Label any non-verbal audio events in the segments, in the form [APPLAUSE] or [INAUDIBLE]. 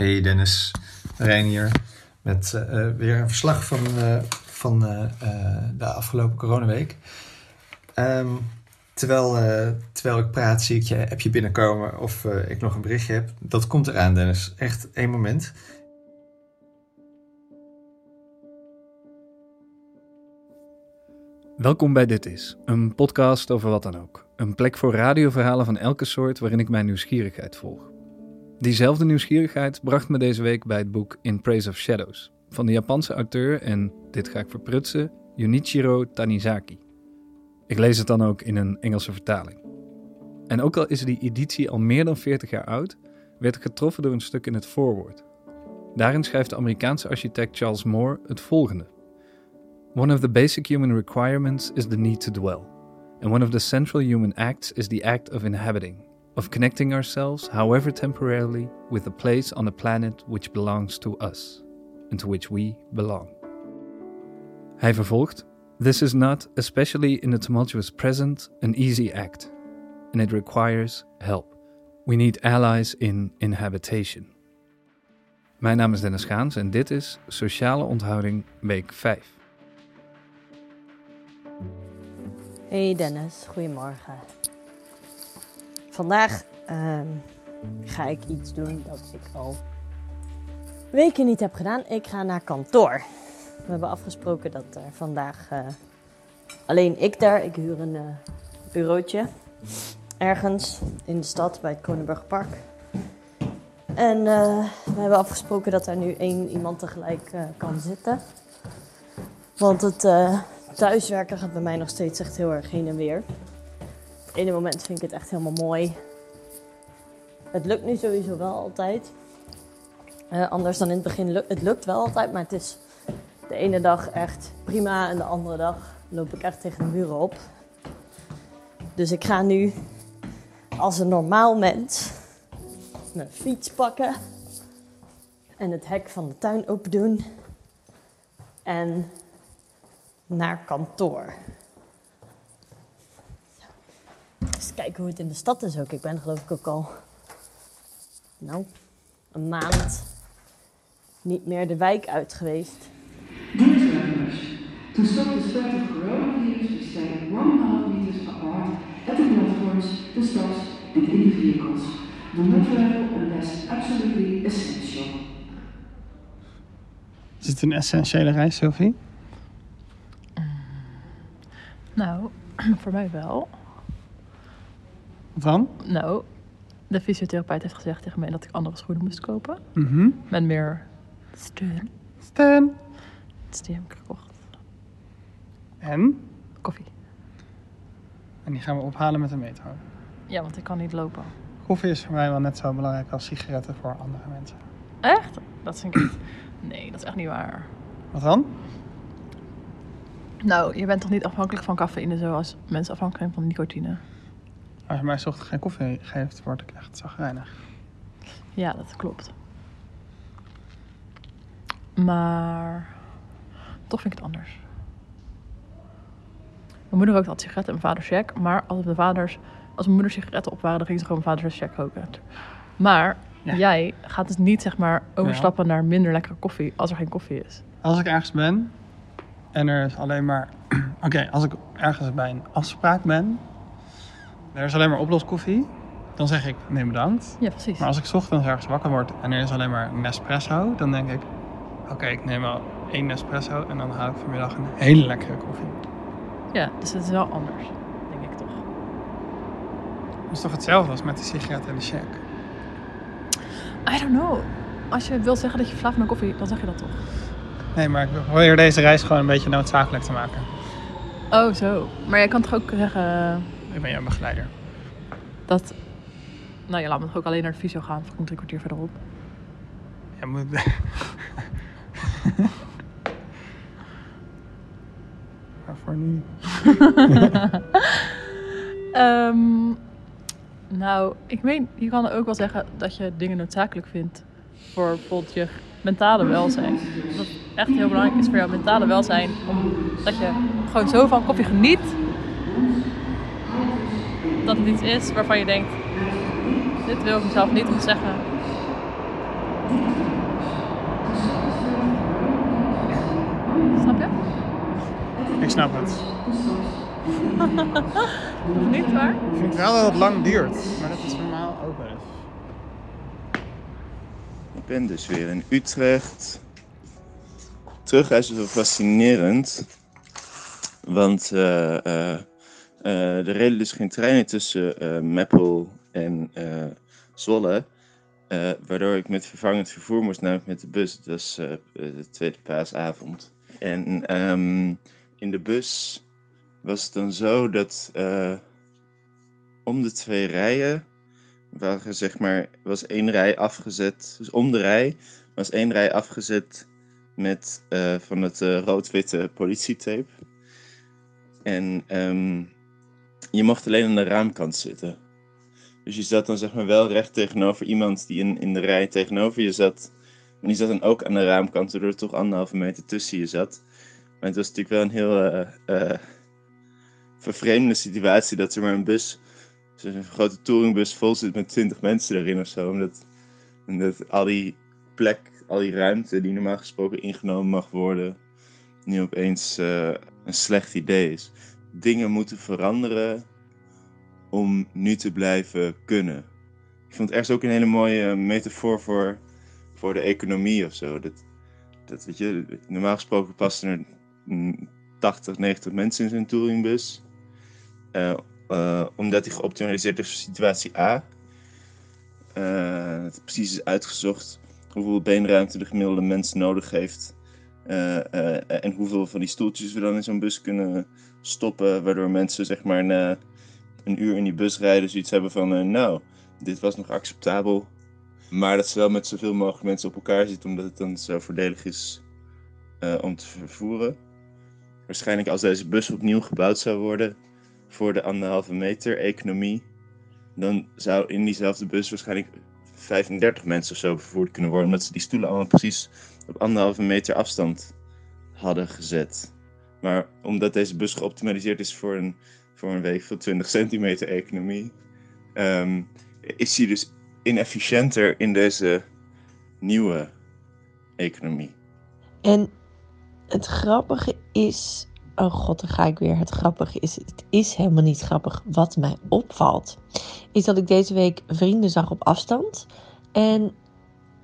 Hey Dennis, Rijn hier. Met uh, weer een verslag van, uh, van de afgelopen coronaweek. Um, terwijl, terwijl ik praat, zie ik je appje binnenkomen of ik nog een berichtje heb. Dat komt eraan, Dennis. Echt één moment. Welkom bij Dit Is, een podcast over wat dan ook. Een plek voor radioverhalen van elke soort waarin ik mijn nieuwsgierigheid volg. Diezelfde nieuwsgierigheid bracht me deze week bij het boek In Praise of Shadows van de Japanse auteur en, dit ga ik verprutsen, Junichiro Tanizaki. Ik lees het dan ook in een Engelse vertaling. En ook al is die editie al meer dan 40 jaar oud, werd ik getroffen door een stuk in het voorwoord. Daarin schrijft de Amerikaanse architect Charles Moore het volgende. One of the basic human requirements is the need to dwell, and one of the central human acts is the act of inhabiting, of connecting ourselves, however temporarily, with a place on the planet which belongs to us, and to which we belong. Hij vervolgt: This is not, especially in the tumultuous present, an easy act, and it requires help. We need allies in inhabitation. Mijn naam is Dennis Gaans en dit is Sociale Onthouding Week 5. Hey Dennis, goedemorgen. Vandaag uh, ga ik iets doen dat ik al weken niet heb gedaan. Ik ga naar kantoor. We hebben afgesproken dat er vandaag uh, alleen ik daar. Ik huur een uh, bureautje ergens in de stad bij het Kronenburgpark. En uh, we hebben afgesproken dat er nu één iemand tegelijk kan zitten. Want het thuiswerken gaat bij mij nog steeds echt heel erg heen en weer. Het ene moment vind ik het echt helemaal mooi. Het lukt nu sowieso wel altijd. Uh, anders dan in het begin, lukt, het lukt wel altijd, maar het is de ene dag echt prima en de andere dag loop ik echt tegen de muren op. Dus ik ga nu als een normaal mens mijn fiets pakken en het hek van de tuin open doen en naar kantoor. Eens kijken hoe het in de stad is ook. Ik ben geloof ik ook al, nou, een maand niet meer de wijk uit geweest. To stop the spread of coronavirus, we stand one and a half meters apart at the platforms, the stops and in the vehicles. Do not travel unless absolutely essential. Is het een essentiële reis, Sophie? Nou, [CLEARS THROAT] voor mij wel. Wat dan? Nou, de fysiotherapeut heeft gezegd tegen mij dat ik andere schoenen moest kopen. Mhm. Met meer steun. Steun. Dus die heb ik gekocht. En? Koffie. En die gaan we ophalen met een metro. Ja, want ik kan niet lopen. Koffie is voor mij wel net zo belangrijk als sigaretten voor andere mensen. Echt? Dat vind ik niet. Nee, dat is echt niet waar. Wat dan? Nou, je bent toch niet afhankelijk van cafeïne zoals mensen afhankelijk zijn van nicotine? Als je mij ochtend geen koffie geeft, word ik echt zagrijnig. Ja, dat klopt. Maar toch vind ik het anders. Mijn moeder rookte altijd sigaretten en mijn vader check. Maar als, mijn vaders, als mijn moeder sigaretten op waren, dan ging ze gewoon mijn vader check roken. Maar jij gaat dus niet zeg maar overstappen naar minder lekkere koffie als er geen koffie is. Als ik ergens ben en er is alleen maar... [CLEARS THROAT] Oké, als ik ergens bij een afspraak ben... Er is alleen maar oploskoffie. Dan zeg ik nee bedankt. Ja, precies. Maar als ik ochtends ergens wakker word en er is alleen maar Nespresso... Dan denk ik, oké, ik neem wel één Nespresso... En dan haal ik vanmiddag een hele lekkere koffie. Ja, dus het is wel anders, denk ik toch. Het is toch hetzelfde als met de sigaret en de check? I don't know. Als je wil zeggen dat je bent aan koffie, dan zeg je dat toch? Nee, maar ik probeer deze reis gewoon een beetje noodzakelijk te maken. Oh, zo. Maar jij kan toch ook zeggen... Ik ben jouw begeleider. Dat... Nou, je laat me toch ook alleen naar de fysio gaan. Of ik drie kwartier verderop. Ja, moet... [LAUGHS] Waarvoor niet? um, [LAUGHS] nou, ik meen, je kan ook wel zeggen dat je dingen noodzakelijk vindt voor bijvoorbeeld je mentale welzijn. Dat het echt heel belangrijk is voor jouw mentale welzijn. Omdat je gewoon zo van koffie geniet. Dat het iets is waarvan je denkt, dit wil ik mezelf niet zeggen. Snap je? Ik snap het. [LAUGHS] Of niet waar? Ik vind wel dat het lang duurt, maar dat het normaal open is. Ik ben dus weer in Utrecht. Terugreizen is wel fascinerend. Want eh, eh, er reden dus geen treinen tussen eh Meppel en eh, Zwolle. eh, waardoor ik met vervangend vervoer moest, namelijk met de bus. Het was eh, de tweede paasavond. En ehm, in de bus was het dan zo dat eh, om de twee rijen waren zeg maar, was één rij afgezet, dus om de rij was één rij afgezet met eh, van het eh, rood-witte politietape. En ehm, je mocht alleen aan de raamkant zitten. Dus je zat dan zeg maar wel recht tegenover iemand die in, in de rij tegenover je zat. Maar die zat dan ook aan de raamkant, waardoor er toch anderhalve meter tussen je zat. Maar het was natuurlijk wel een heel eh, vervreemdende situatie dat er maar een bus een grote touringbus vol zit met 20 mensen erin of zo. Omdat, omdat al die plek, al die ruimte die normaal gesproken ingenomen mag worden, nu opeens eh, een slecht idee is. Dingen moeten veranderen om nu te blijven kunnen. Ik vond ergens ook een hele mooie metafoor voor, voor de economie of zo. Dat, dat weet je, normaal gesproken passen er mm, 80, 90 mensen in zo'n touringbus. Eh, eh, omdat hij geoptimaliseerd is voor situatie A. Eh, het precies is uitgezocht hoeveel beenruimte de gemiddelde mens nodig heeft. Eh, eh, en hoeveel van die stoeltjes we dan in zo'n bus kunnen stoppen. Waardoor mensen zeg maar na een uur in die bus rijden zoiets hebben van... eh, nou, dit was nog acceptabel. Maar dat ze wel met zoveel mogelijk mensen op elkaar zitten. Omdat het dan zo voordelig is om te vervoeren. Waarschijnlijk als deze bus opnieuw gebouwd zou worden voor de anderhalve meter economie, dan zou in diezelfde bus waarschijnlijk 35 mensen of zo vervoerd kunnen worden, omdat ze die stoelen allemaal precies op anderhalve meter afstand hadden gezet. Maar omdat deze bus geoptimaliseerd is voor een, voor een week van 20 centimeter economie, ehm, is hij dus inefficiënter in deze nieuwe economie. En het grappige is. Oh god, dan ga ik weer. Het grappige is. Het is helemaal niet grappig. Wat mij opvalt. Is dat ik deze week vrienden zag op afstand. En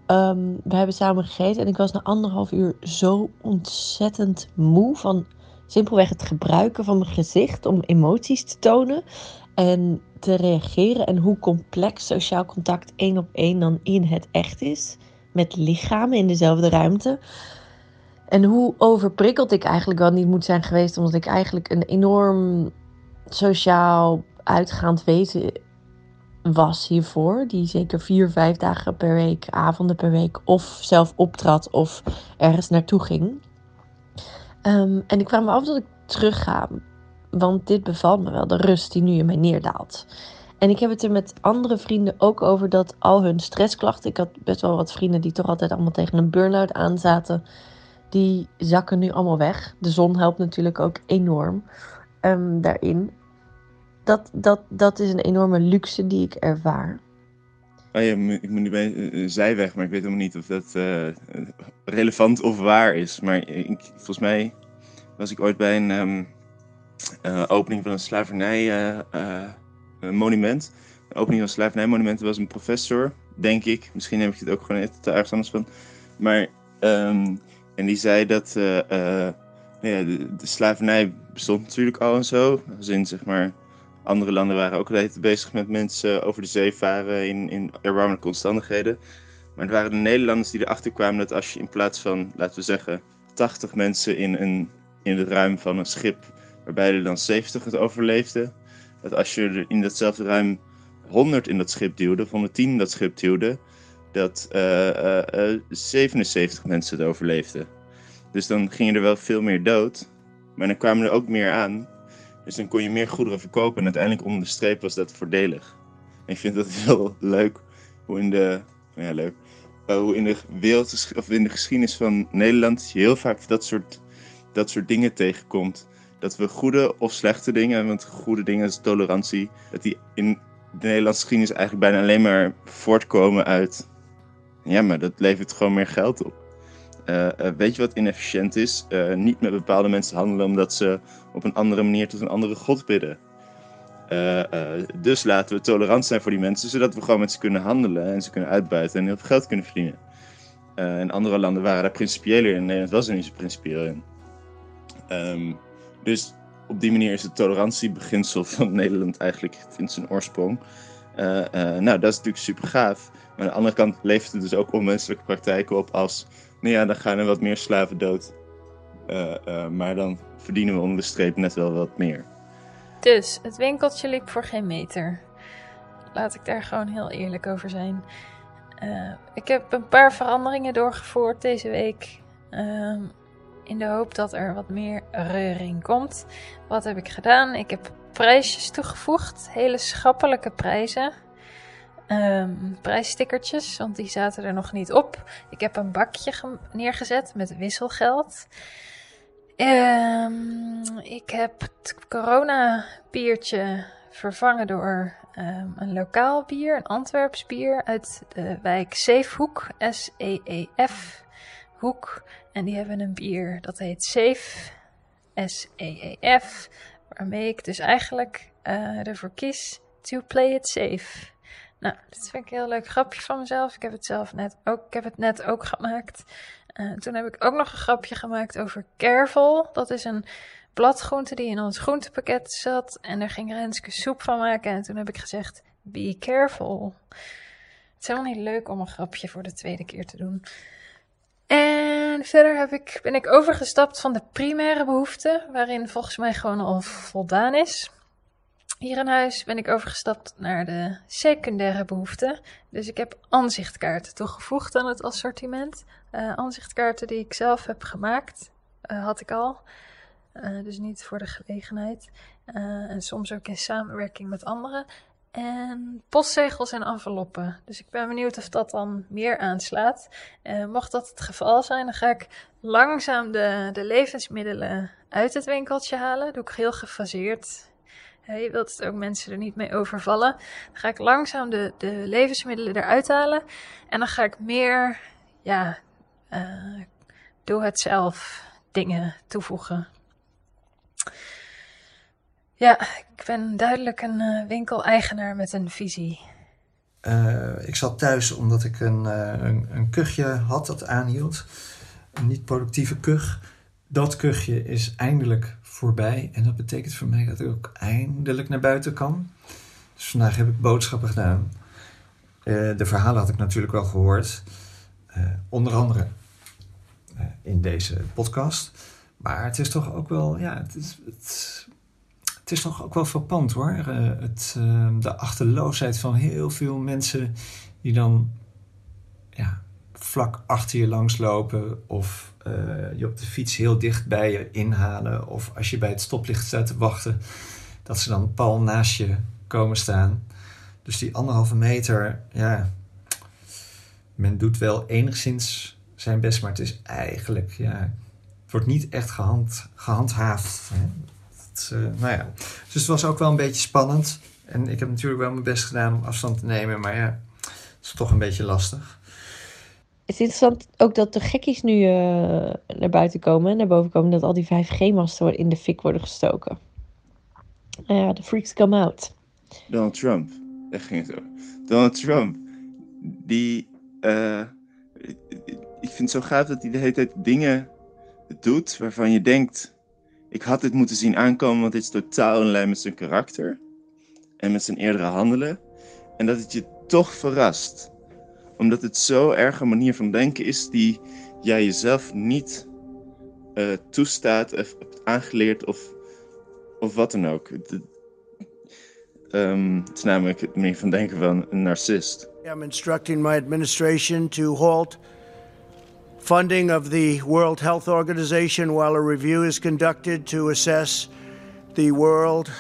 ehm, we hebben samen gegeten. En ik was na anderhalf uur zo ontzettend moe. Van simpelweg het gebruiken van mijn gezicht. Om emoties te tonen. En te reageren. En hoe complex sociaal contact één op één dan in het echt is. Met lichamen in dezelfde ruimte. En hoe overprikkeld ik eigenlijk wel niet moet zijn geweest, omdat ik eigenlijk een enorm sociaal uitgaand wezen was hiervoor. Die zeker vier, vijf dagen per week, avonden per week, of zelf optrad of ergens naartoe ging. Ehm, en ik vraag me af dat ik terug ga, want dit bevalt me wel, de rust die nu in mij neerdaalt. En ik heb het er met andere vrienden ook over dat al hun stressklachten. Ik had best wel wat vrienden die toch altijd allemaal tegen een burn-out aanzaten die zakken nu allemaal weg. De zon helpt natuurlijk ook enorm ehm, daarin. Dat, dat, dat is een enorme luxe die ik ervaar. Oh ja, ik moet nu bij een een zijweg, maar ik weet helemaal niet of dat eh, relevant of waar is. Maar ik, volgens mij was ik ooit bij een eh, opening van een slavernij-monument. de opening van een slavernijmonument was een professor, denk ik. Misschien heb ik het ook gewoon net ergens anders van. Maar, ehm, en die zei dat eh, eh, nou ja, de, de slavernij bestond natuurlijk al en zo. Als in, zeg maar, andere landen waren ook bezig met mensen over de zee varen in, in erbarmelijke omstandigheden. Maar het waren de Nederlanders die erachter kwamen dat als je in plaats van, laten we zeggen, 80 mensen in, een, in het ruim van een schip, waarbij er dan 70 het overleefden, dat als je er in datzelfde ruim 100 in dat schip duwde, of 110 in dat schip duwde, dat eh, eh, eh, 77 mensen het overleefden. Dus dan gingen er wel veel meer dood, maar dan kwamen er ook meer aan. Dus dan kon je meer goederen verkopen en uiteindelijk onder de streep was dat voordelig. En ik vind dat [LAUGHS] heel leuk hoe in de, ja, leuk, uh, hoe in de wereld of in de geschiedenis van Nederland je heel vaak dat soort, dat soort dingen tegenkomt. Dat we goede of slechte dingen, want goede dingen is tolerantie, dat die in de Nederlandse geschiedenis eigenlijk bijna alleen maar voortkomen uit Ja, maar dat levert gewoon meer geld op. Uh, uh, weet je wat inefficiënt is? Uh, niet met bepaalde mensen handelen omdat ze op een andere manier tot een andere god bidden. dus laten we tolerant zijn voor die mensen, zodat we gewoon met ze kunnen handelen en ze kunnen uitbuiten en heel veel geld kunnen verdienen. in andere landen waren daar principiëler in, Nederland was er niet zo principieel in. Um, dus op die manier is het tolerantiebeginsel van [LAUGHS] Nederland eigenlijk in zijn oorsprong. nou, dat is natuurlijk super gaaf. Maar aan de andere kant levert het dus ook onmenselijke praktijken op als nou ja, dan gaan er wat meer slaven dood. Uh, uh, maar dan verdienen we onder de streep net wel wat meer. Dus het winkeltje liep voor geen meter. Laat ik daar gewoon heel eerlijk over zijn. Uh, ik heb een paar veranderingen doorgevoerd deze week. Ehm, in de hoop dat er wat meer reuring komt. Wat heb ik gedaan? Ik heb prijsjes toegevoegd. Hele schappelijke prijzen um, prijsstickertjes, want die zaten er nog niet op. Ik heb een bakje neergezet met wisselgeld. Um, ik heb het corona biertje vervangen door um, een lokaal bier, een Antwerps bier uit de wijk Zeefhoek, S-E-E-F Hoek. En die hebben een bier dat heet Safe, S-E-E-F, waarmee ik dus eigenlijk uh, ervoor kies to play it safe. Nou, dit vind ik een heel leuk grapje van mezelf. Ik heb het zelf net ook, ik heb het net ook gemaakt. Uh, toen heb ik ook nog een grapje gemaakt over Careful. Dat is een bladgroente die in ons groentepakket zat. En daar ging Renske soep van maken. En toen heb ik gezegd, be careful. Het is helemaal niet leuk om een grapje voor de tweede keer te doen. En verder heb ik, ben ik overgestapt van de primaire behoeften, waarin volgens mij gewoon al voldaan is. Hier in huis ben ik overgestapt naar de secundaire behoeften. Dus ik heb aanzichtkaarten toegevoegd aan het assortiment. Uh, aanzichtkaarten die ik zelf heb gemaakt, uh, had ik al. Uh, dus niet voor de gelegenheid. en soms ook in samenwerking met anderen. En postzegels en enveloppen. Dus ik ben benieuwd of dat dan meer aanslaat. mocht dat het geval zijn, dan ga ik langzaam de, de levensmiddelen uit het winkeltje halen. Doe ik heel gefaseerd je wilt ook mensen er niet mee overvallen. Dan ga ik langzaam de, de levensmiddelen eruit halen. En dan ga ik meer, ja, uh, doe het zelf dingen toevoegen. Ja, ik ben duidelijk een uh, winkeleigenaar met een visie. Uh, ik zat thuis omdat ik een, een, een kuchje had dat aanhield. Een niet productieve kuch. Dat kuchje is eindelijk voorbij. En dat betekent voor mij dat ik ook eindelijk naar buiten kan. Dus vandaag heb ik boodschappen gedaan. Uh, de verhalen had ik natuurlijk wel gehoord. Uh, onder andere uh, in deze podcast. Maar het is toch ook wel, ja, het is, het, is toch ook wel verpand hoor. het, de achterloosheid van heel veel mensen die dan ja, vlak achter je langs lopen of uh, je op de fiets heel dicht bij je inhalen of als je bij het stoplicht staat te wachten, dat ze dan pal naast je komen staan. Dus die anderhalve meter, ja, men doet wel enigszins zijn best, maar het is eigenlijk, ja, het wordt niet echt gehand, gehandhaafd. Hè. Uh, nou ja, dus het was ook wel een beetje spannend. En ik heb natuurlijk wel mijn best gedaan om afstand te nemen, maar ja, het is toch een beetje lastig. Het is interessant ook dat de gekkies nu uh, naar buiten komen en naar boven komen. Dat al die 5G-masten in de fik worden gestoken. Nou ja, de freaks come out. Donald Trump. Daar ging het over. Donald Trump. Die... Uh, ik vind het zo gaaf dat hij de hele tijd dingen doet waarvan je denkt... Ik had dit moeten zien aankomen, want dit is totaal in lijn met zijn karakter. En met zijn eerdere handelen. En dat het je toch verrast omdat het zo erg een manier van denken is die jij jezelf niet uh, toestaat, of hebt aangeleerd of, of wat dan ook. Het, um, het is namelijk de manier van denken van een narcist. I'm instructing my administration to halt funding of the World Health Organization while a review is conducted to assess the World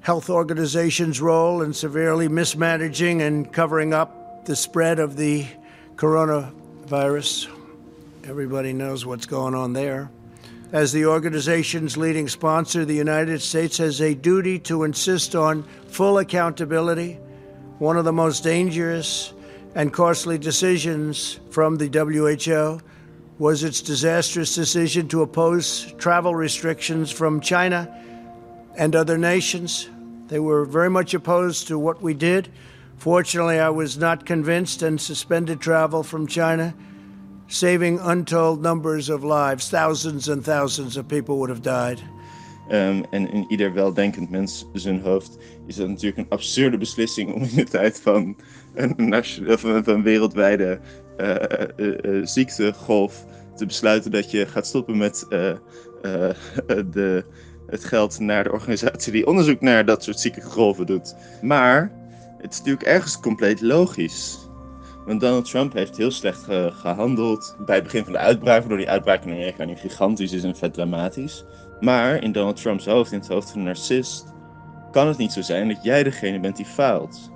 Health Organization's role in severely mismanaging and covering up the spread of the coronavirus. Everybody knows what's going on there. As the organization's leading sponsor, the United States has a duty to insist on full accountability. One of the most dangerous and costly decisions from the WHO was its disastrous decision to oppose travel restrictions from China and other nations. They were very much opposed to what we did. Fortunately, I was not convinced and suspended travel from China, saving untold numbers of lives. Thousands and thousands of people would have died. Um, en in ieder weldenkend mens zijn hoofd is dat natuurlijk een absurde beslissing om in de tijd van een, een wereldwijde uh, uh, uh, ziektegolf te besluiten dat je gaat stoppen met de, het geld naar de organisatie die onderzoek naar dat soort ziektegolven doet. Maar het is natuurlijk ergens compleet logisch. Want Donald Trump heeft heel slecht gehandeld bij het begin van de uitbraak, waardoor die uitbraak in Amerika nu gigantisch is en vet dramatisch. Maar in Donald Trumps hoofd, in het hoofd van een narcist, kan het niet zo zijn dat jij degene bent die faalt.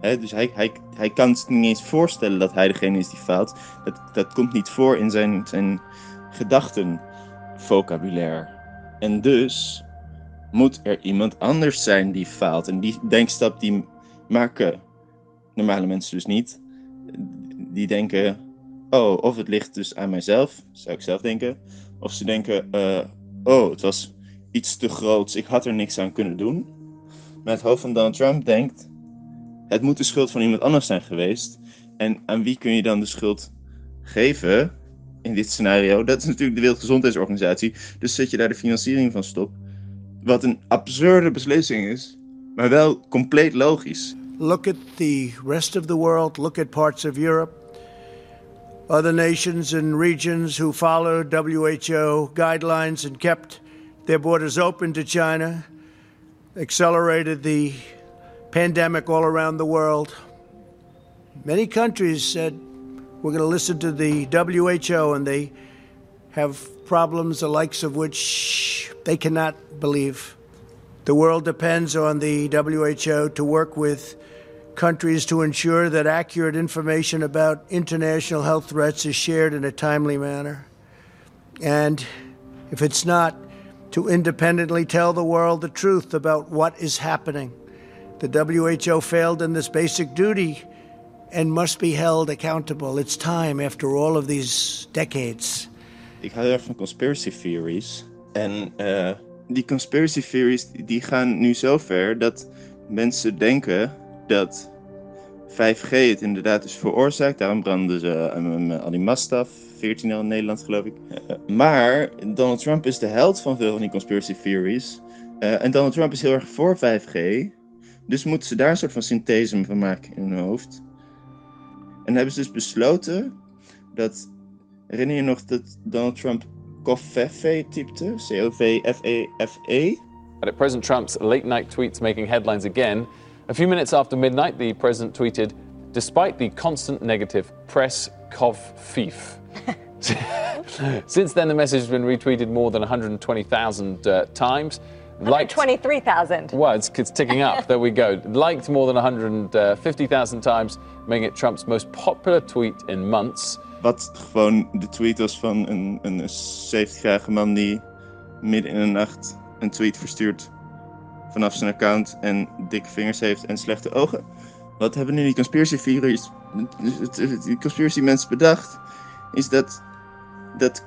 dus hij, hij, hij kan zich niet eens voorstellen dat hij degene is die faalt. Dat, dat komt niet voor in zijn, zijn gedachtenvocabulaire. En dus moet er iemand anders zijn die faalt. En die denkstap die maken normale mensen dus niet. Die denken, oh, of het ligt dus aan mijzelf, zou ik zelf denken. Of ze denken, uh, oh, het was iets te groots, ik had er niks aan kunnen doen. Maar het hoofd van Donald Trump denkt, het moet de schuld van iemand anders zijn geweest. En aan wie kun je dan de schuld geven in dit scenario? Dat is natuurlijk de Wereldgezondheidsorganisatie. Dus zet je daar de financiering van stop. Wat een absurde beslissing is, maar wel compleet logisch. Look at the rest of the world, look at parts of Europe. other nations and regions who followed WHO guidelines and kept their borders open to China, accelerated the pandemic all around the world. Many countries said, We're going to listen to the WHO, and they have problems the likes of which they cannot believe. The world depends on the WHO to work with countries to ensure that accurate information about international health threats is shared in a timely manner. And if it's not, to independently tell the world the truth about what is happening. The WHO failed in this basic duty and must be held accountable. It's time after all of these decades. Ik hou conspiracy theories. En uh, die conspiracy theories die gaan nu zo ver dat mensen denken dat 5G het inderdaad is veroorzaakt. Daarom branden ze uh, al die mast af. 14 in Nederland, geloof ik. [LAUGHS] Maar Donald Trump is de held van veel van die conspiracy theories. Uh, en Donald Trump is heel erg voor 5G. Dus moeten ze daar een soort van synthese van maken in hun hoofd. En hebben ze dus besloten dat. Herinner je nog dat Donald Trump Covfefe typte? C-O-V-F-E-F-E? At President Trump's late night tweets making headlines again. A few minutes after midnight, the president tweeted, Despite the constant negative press, cov. [LAUGHS] Since then, the message has been retweeted more than 120,000 uh, times. 123,000. Well, it's, it's ticking up. there we go. Liked more than 150,000 times, making it Trump's most popular tweet in months. Wat gewoon de tweet was van een, een 70-jarige man die midden in de nacht een tweet verstuurt vanaf zijn account en dikke vingers heeft en slechte ogen. Wat hebben nu die conspiracy theories, die conspiracy mensen bedacht? Is dat, dat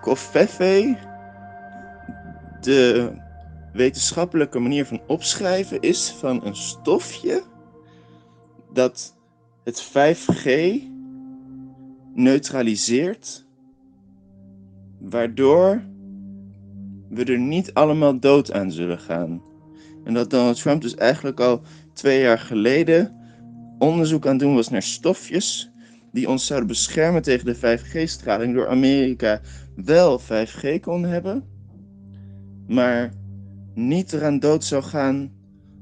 de wetenschappelijke manier van opschrijven is van een stofje dat het 5G neutraliseert, waardoor we er niet allemaal dood aan zullen gaan. En dat Donald Trump dus eigenlijk al twee jaar geleden onderzoek aan doen was naar stofjes die ons zouden beschermen tegen de 5G-straling, door Amerika wel 5G kon hebben, maar niet eraan dood zou gaan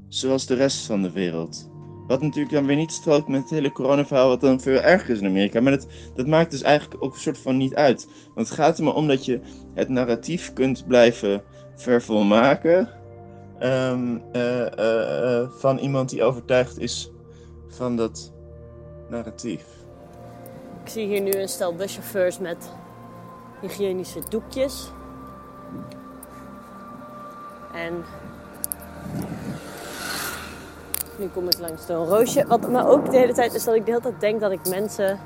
zoals de rest van de wereld. Wat natuurlijk dan weer niet strookt met het hele coronaverhaal, wat dan veel erger is in Amerika. Maar dat, dat maakt dus eigenlijk ook een soort van niet uit. Want het gaat er maar om dat je het narratief kunt blijven vervolmaken um, uh, uh, van iemand die overtuigd is van dat narratief. Ik zie hier nu een stel buschauffeurs met hygiënische doekjes. En Nu kom ik langs Toon Roosje. Wat me ook de hele tijd is dat ik de hele tijd denk dat ik mensen...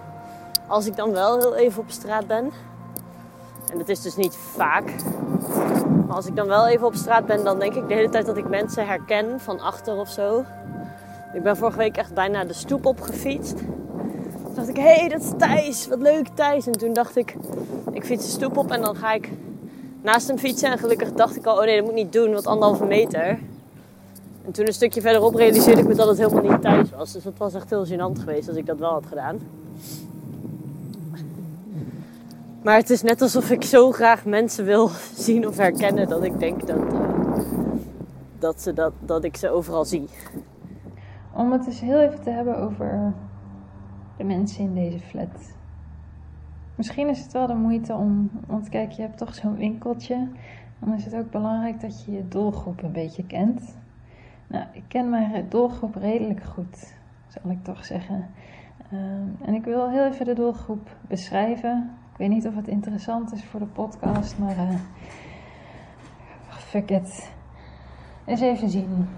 Als ik dan wel heel even op straat ben... En dat is dus niet vaak. Maar als ik dan wel even op straat ben, dan denk ik de hele tijd dat ik mensen herken van achter of zo. Ik ben vorige week echt bijna de stoep opgefietst. Toen dacht ik, hé, hey, dat is Thijs. Wat leuk, Thijs. En toen dacht ik, ik fiets de stoep op en dan ga ik naast hem fietsen. En gelukkig dacht ik al, oh nee, dat moet ik niet doen, want anderhalve meter. En toen een stukje verderop realiseerde ik me dat het helemaal niet Thijs was. Dus dat was echt heel gênant geweest als ik dat wel had gedaan. Maar het is net alsof ik zo graag mensen wil [LAUGHS] zien of herkennen dat ik denk dat, uh, dat, ze dat, dat ik ze overal zie. Om het eens heel even te hebben over de mensen in deze flat. Misschien is het wel de moeite om, want kijk, je hebt toch zo'n winkeltje. Dan is het ook belangrijk dat je je doelgroep een beetje kent. Nou, ik ken mijn doelgroep redelijk goed, zal ik toch zeggen. Um, en ik wil heel even de doelgroep beschrijven. Ik weet niet of het interessant is voor de podcast, maar uh, fuck it. Eens even zien.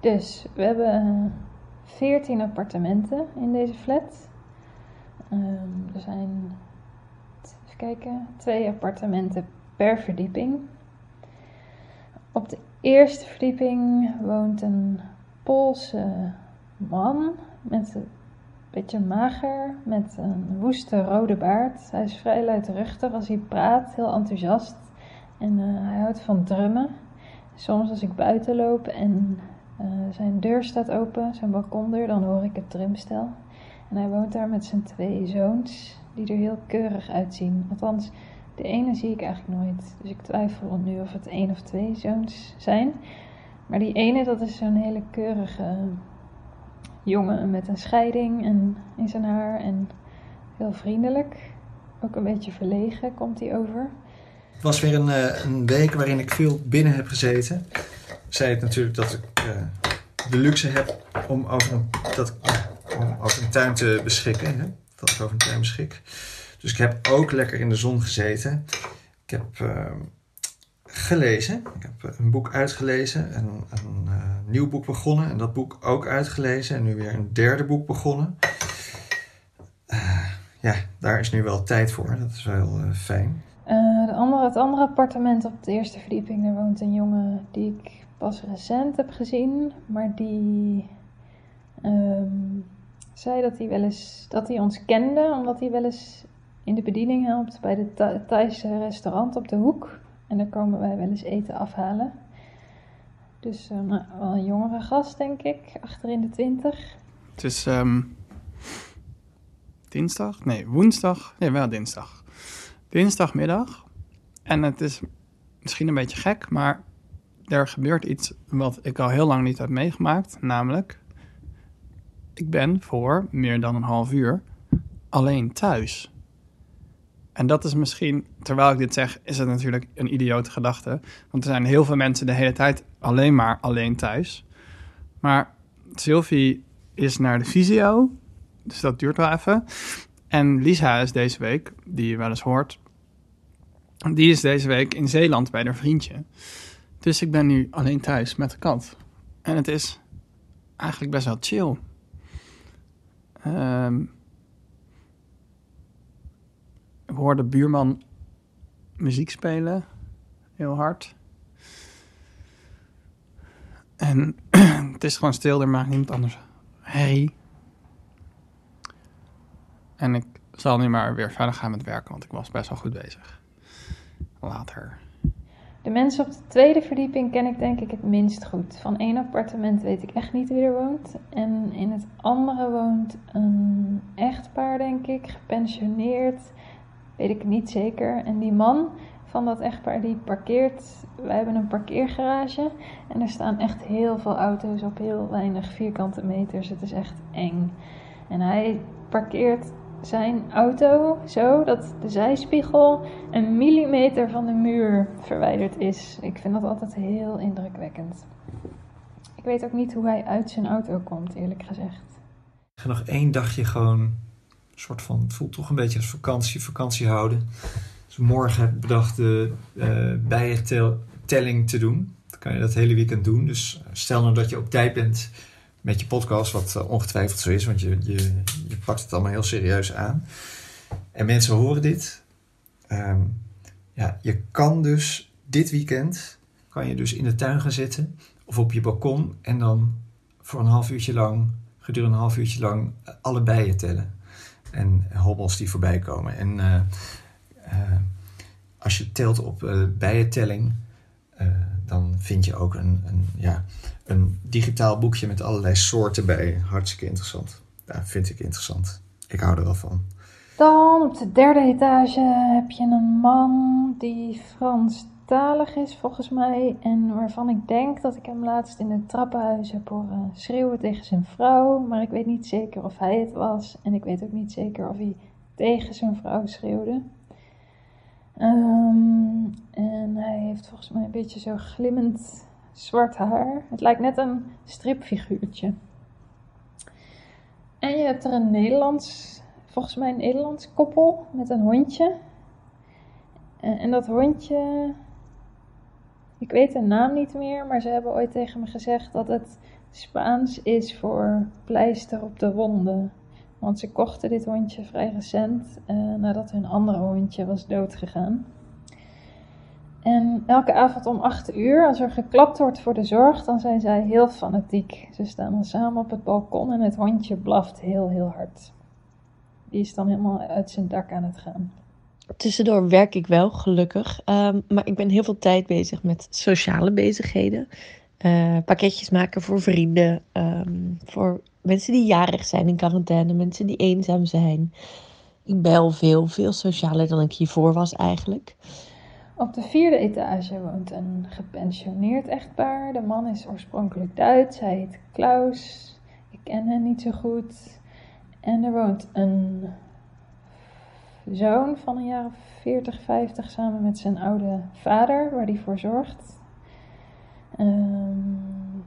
Dus we hebben 14 appartementen in deze flat. Um, er zijn, even kijken, twee appartementen per verdieping. Op de eerste verdieping woont een Poolse man met een beetje mager, met een woeste rode baard. Hij is vrij luidruchtig als hij praat, heel enthousiast. En uh, hij houdt van drummen. Soms als ik buiten loop en uh, zijn deur staat open, zijn balkondeur, dan hoor ik het drumstel. En hij woont daar met zijn twee zoons, die er heel keurig uitzien. Althans, de ene zie ik eigenlijk nooit. Dus ik twijfel nu of het één of twee zoons zijn. Maar die ene, dat is zo'n hele keurige jongen met een scheiding en in zijn haar. En heel vriendelijk. Ook een beetje verlegen komt hij over. Het was weer een, uh, een week waarin ik veel binnen heb gezeten. Ik zei het natuurlijk dat ik uh, de luxe heb om over een, dat, om tuin te beschikken. Hè? Dat ik over een tuin beschik. Dus ik heb ook lekker in de zon gezeten. Ik heb uh, gelezen. Ik heb een boek uitgelezen en een uh, nieuw boek begonnen. En dat boek ook uitgelezen. En nu weer een derde boek begonnen. Uh, ja, daar is nu wel tijd voor. Dat is wel uh, fijn. de andere, het andere appartement op de eerste verdieping, daar woont een jongen die ik pas recent heb gezien. Maar die um, zei dat hij wel eens dat hij ons kende, omdat hij wel eens in de bediening helpt bij de Thaise restaurant op de hoek. En daar komen wij wel eens eten afhalen. Dus uh, nou, wel een jongere gast, denk ik, achter in de twintig. Het is um, dinsdag? Nee, woensdag. Nee, wel dinsdag. Dinsdagmiddag. En het is misschien een beetje gek, maar er gebeurt iets wat ik al heel lang niet heb meegemaakt. Namelijk, ik ben voor meer dan een half uur alleen thuis. En dat is misschien, terwijl ik dit zeg, is het natuurlijk een idiote gedachte. Want er zijn heel veel mensen de hele tijd alleen maar alleen thuis. Maar Sylvie is naar de visio, dus dat duurt wel even. En Lisa is deze week, die je wel eens hoort, die is deze week in Zeeland bij haar vriendje. Dus ik ben nu alleen thuis met de kat. En het is eigenlijk best wel chill. Um, ik hoorde buurman muziek spelen, heel hard. En [CLEARS THROAT] het is gewoon stil, er maakt niemand anders herrie. En ik zal nu maar weer verder gaan met werken, want ik was best wel goed bezig. Later. De mensen op de tweede verdieping ken ik denk ik het minst goed. Van één appartement weet ik echt niet wie er woont. En in het andere woont een echtpaar, denk ik, gepensioneerd weet ik niet zeker. En die man van dat echtpaar die parkeert. Wij hebben een parkeergarage en er staan echt heel veel auto's op heel weinig vierkante meters. Het is echt eng. En hij parkeert zijn auto zo dat de zijspiegel een millimeter van de muur verwijderd is. Ik vind dat altijd heel indrukwekkend. Ik weet ook niet hoe hij uit zijn auto komt, eerlijk gezegd. Nog één dagje gewoon soort van, het voelt toch een beetje als vakantie, vakantie houden. Dus morgen heb ik bedacht de uh, bijentelling te doen. Dan kan je dat hele weekend doen. Dus stel nou dat je op tijd bent met je podcast, wat eh, ongetwijfeld zo is, want je, je, je pakt het allemaal heel serieus aan. En mensen horen dit. Ehm, ja, je kan dus dit weekend, kan je dus in de tuin gaan zitten of op je balkon en dan voor een half uurtje lang, gedurende een half uurtje lang, alle bijen tellen. En hobbels die voorbij komen. En eh, eh, als je telt op uh, bijentelling, dan vind je ook een, een, ja, een digitaal boekje met allerlei soorten bij. Hartstikke interessant. Ja, vind ik interessant. Ik hou er wel van. Dan op de derde etage heb je een man die Franstalig is volgens mij. En waarvan ik denk dat ik hem laatst in het trappenhuis heb horen schreeuwen tegen zijn vrouw. Maar ik weet niet zeker of hij het was. En ik weet ook niet zeker of hij tegen zijn vrouw schreeuwde. Um, en hij heeft volgens mij een beetje zo glimmend zwart haar. Het lijkt net een stripfiguurtje. En je hebt er een Nederlands, volgens mij een Nederlands koppel met een hondje. En dat hondje, ik weet de naam niet meer, maar ze hebben ooit tegen me gezegd dat het Spaans is voor pleister op de wonden. Want ze kochten dit hondje vrij recent uh, nadat hun andere hondje was doodgegaan. En elke avond om 8 uur, als er geklapt wordt voor de zorg, dan zijn zij heel fanatiek. Ze staan dan samen op het balkon en het hondje blaft heel, heel hard. Die is dan helemaal uit zijn dak aan het gaan. Tussendoor werk ik wel, gelukkig. Um, maar ik ben heel veel tijd bezig met sociale bezigheden. Uh, pakketjes maken voor vrienden. Um, voor mensen die jarig zijn in quarantaine. Mensen die eenzaam zijn. Ik bel veel, veel socialer dan ik hiervoor was eigenlijk. Op de vierde etage woont een gepensioneerd echtpaar. De man is oorspronkelijk Duits, hij heet Klaus. Ik ken hem niet zo goed. En er woont een zoon van een jaar of 40, 50 samen met zijn oude vader, waar hij voor zorgt. Um,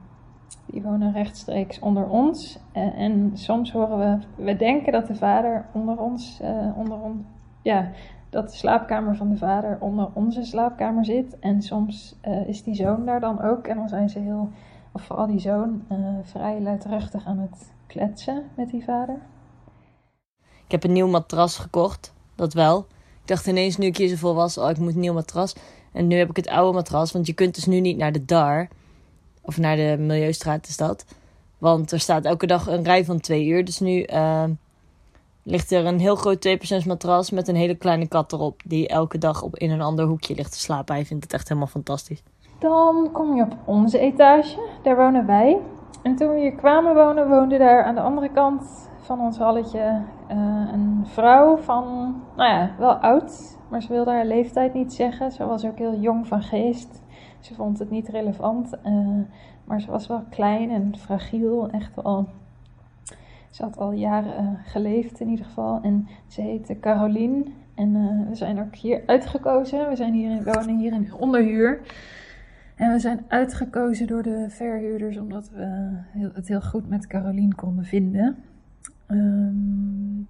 die wonen rechtstreeks onder ons. En, en, soms horen we, we denken dat de vader onder ons, uh, onder ons, ja, dat de slaapkamer van de vader onder onze slaapkamer zit. En soms uh, is die zoon daar dan ook. En dan zijn ze heel, of vooral die zoon, uh, vrij luidruchtig aan het kletsen met die vader. Ik heb een nieuw matras gekocht, dat wel. Ik dacht ineens nu ik hier zoveel was, oh ik moet een nieuw matras. En nu heb ik het oude matras, want je kunt dus nu niet naar de DAR. Of naar de Milieustraat is dat. Want er staat elke dag een rij van twee uur. Dus nu... Uh, ligt er een heel groot 2% matras met een hele kleine kat erop. Die elke dag op in een ander hoekje ligt te slapen. Hij vindt het echt helemaal fantastisch. Dan kom je op onze etage. Daar wonen wij. En toen we hier kwamen wonen, woonde daar aan de andere kant van ons halletje uh, een vrouw van, nou ja, wel oud. Maar ze wilde haar leeftijd niet zeggen. Ze was ook heel jong van geest. Ze vond het niet relevant. Uh, maar ze was wel klein en fragiel. Echt wel ze had al jaren uh, geleefd in ieder geval. En ze heette Caroline. En we zijn ook hier uitgekozen. We zijn hier in, wonen hier in onderhuur. En we zijn uitgekozen door de verhuurders omdat we het heel goed met Caroline konden vinden. Um,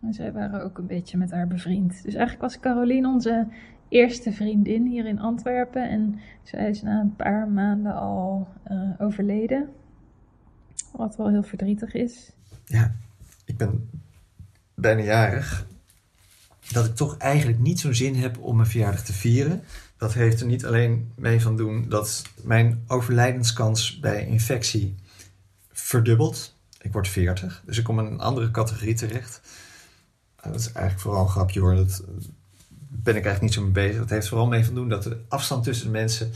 en zij waren ook een beetje met haar bevriend. Dus eigenlijk was Caroline onze eerste vriendin hier in Antwerpen. En zij is na een paar maanden al uh, overleden. Wat wel heel verdrietig is ja, ik ben bijna jarig, dat ik toch eigenlijk niet zo'n zin heb om mijn verjaardag te vieren. Dat heeft er niet alleen mee van doen dat mijn overlijdenskans bij infectie verdubbelt. Ik word 40, dus ik kom in een andere categorie terecht. Dat is eigenlijk vooral een grapje hoor. Dat ben ik eigenlijk niet zo mee bezig. Het heeft vooral mee van doen dat de afstand tussen mensen.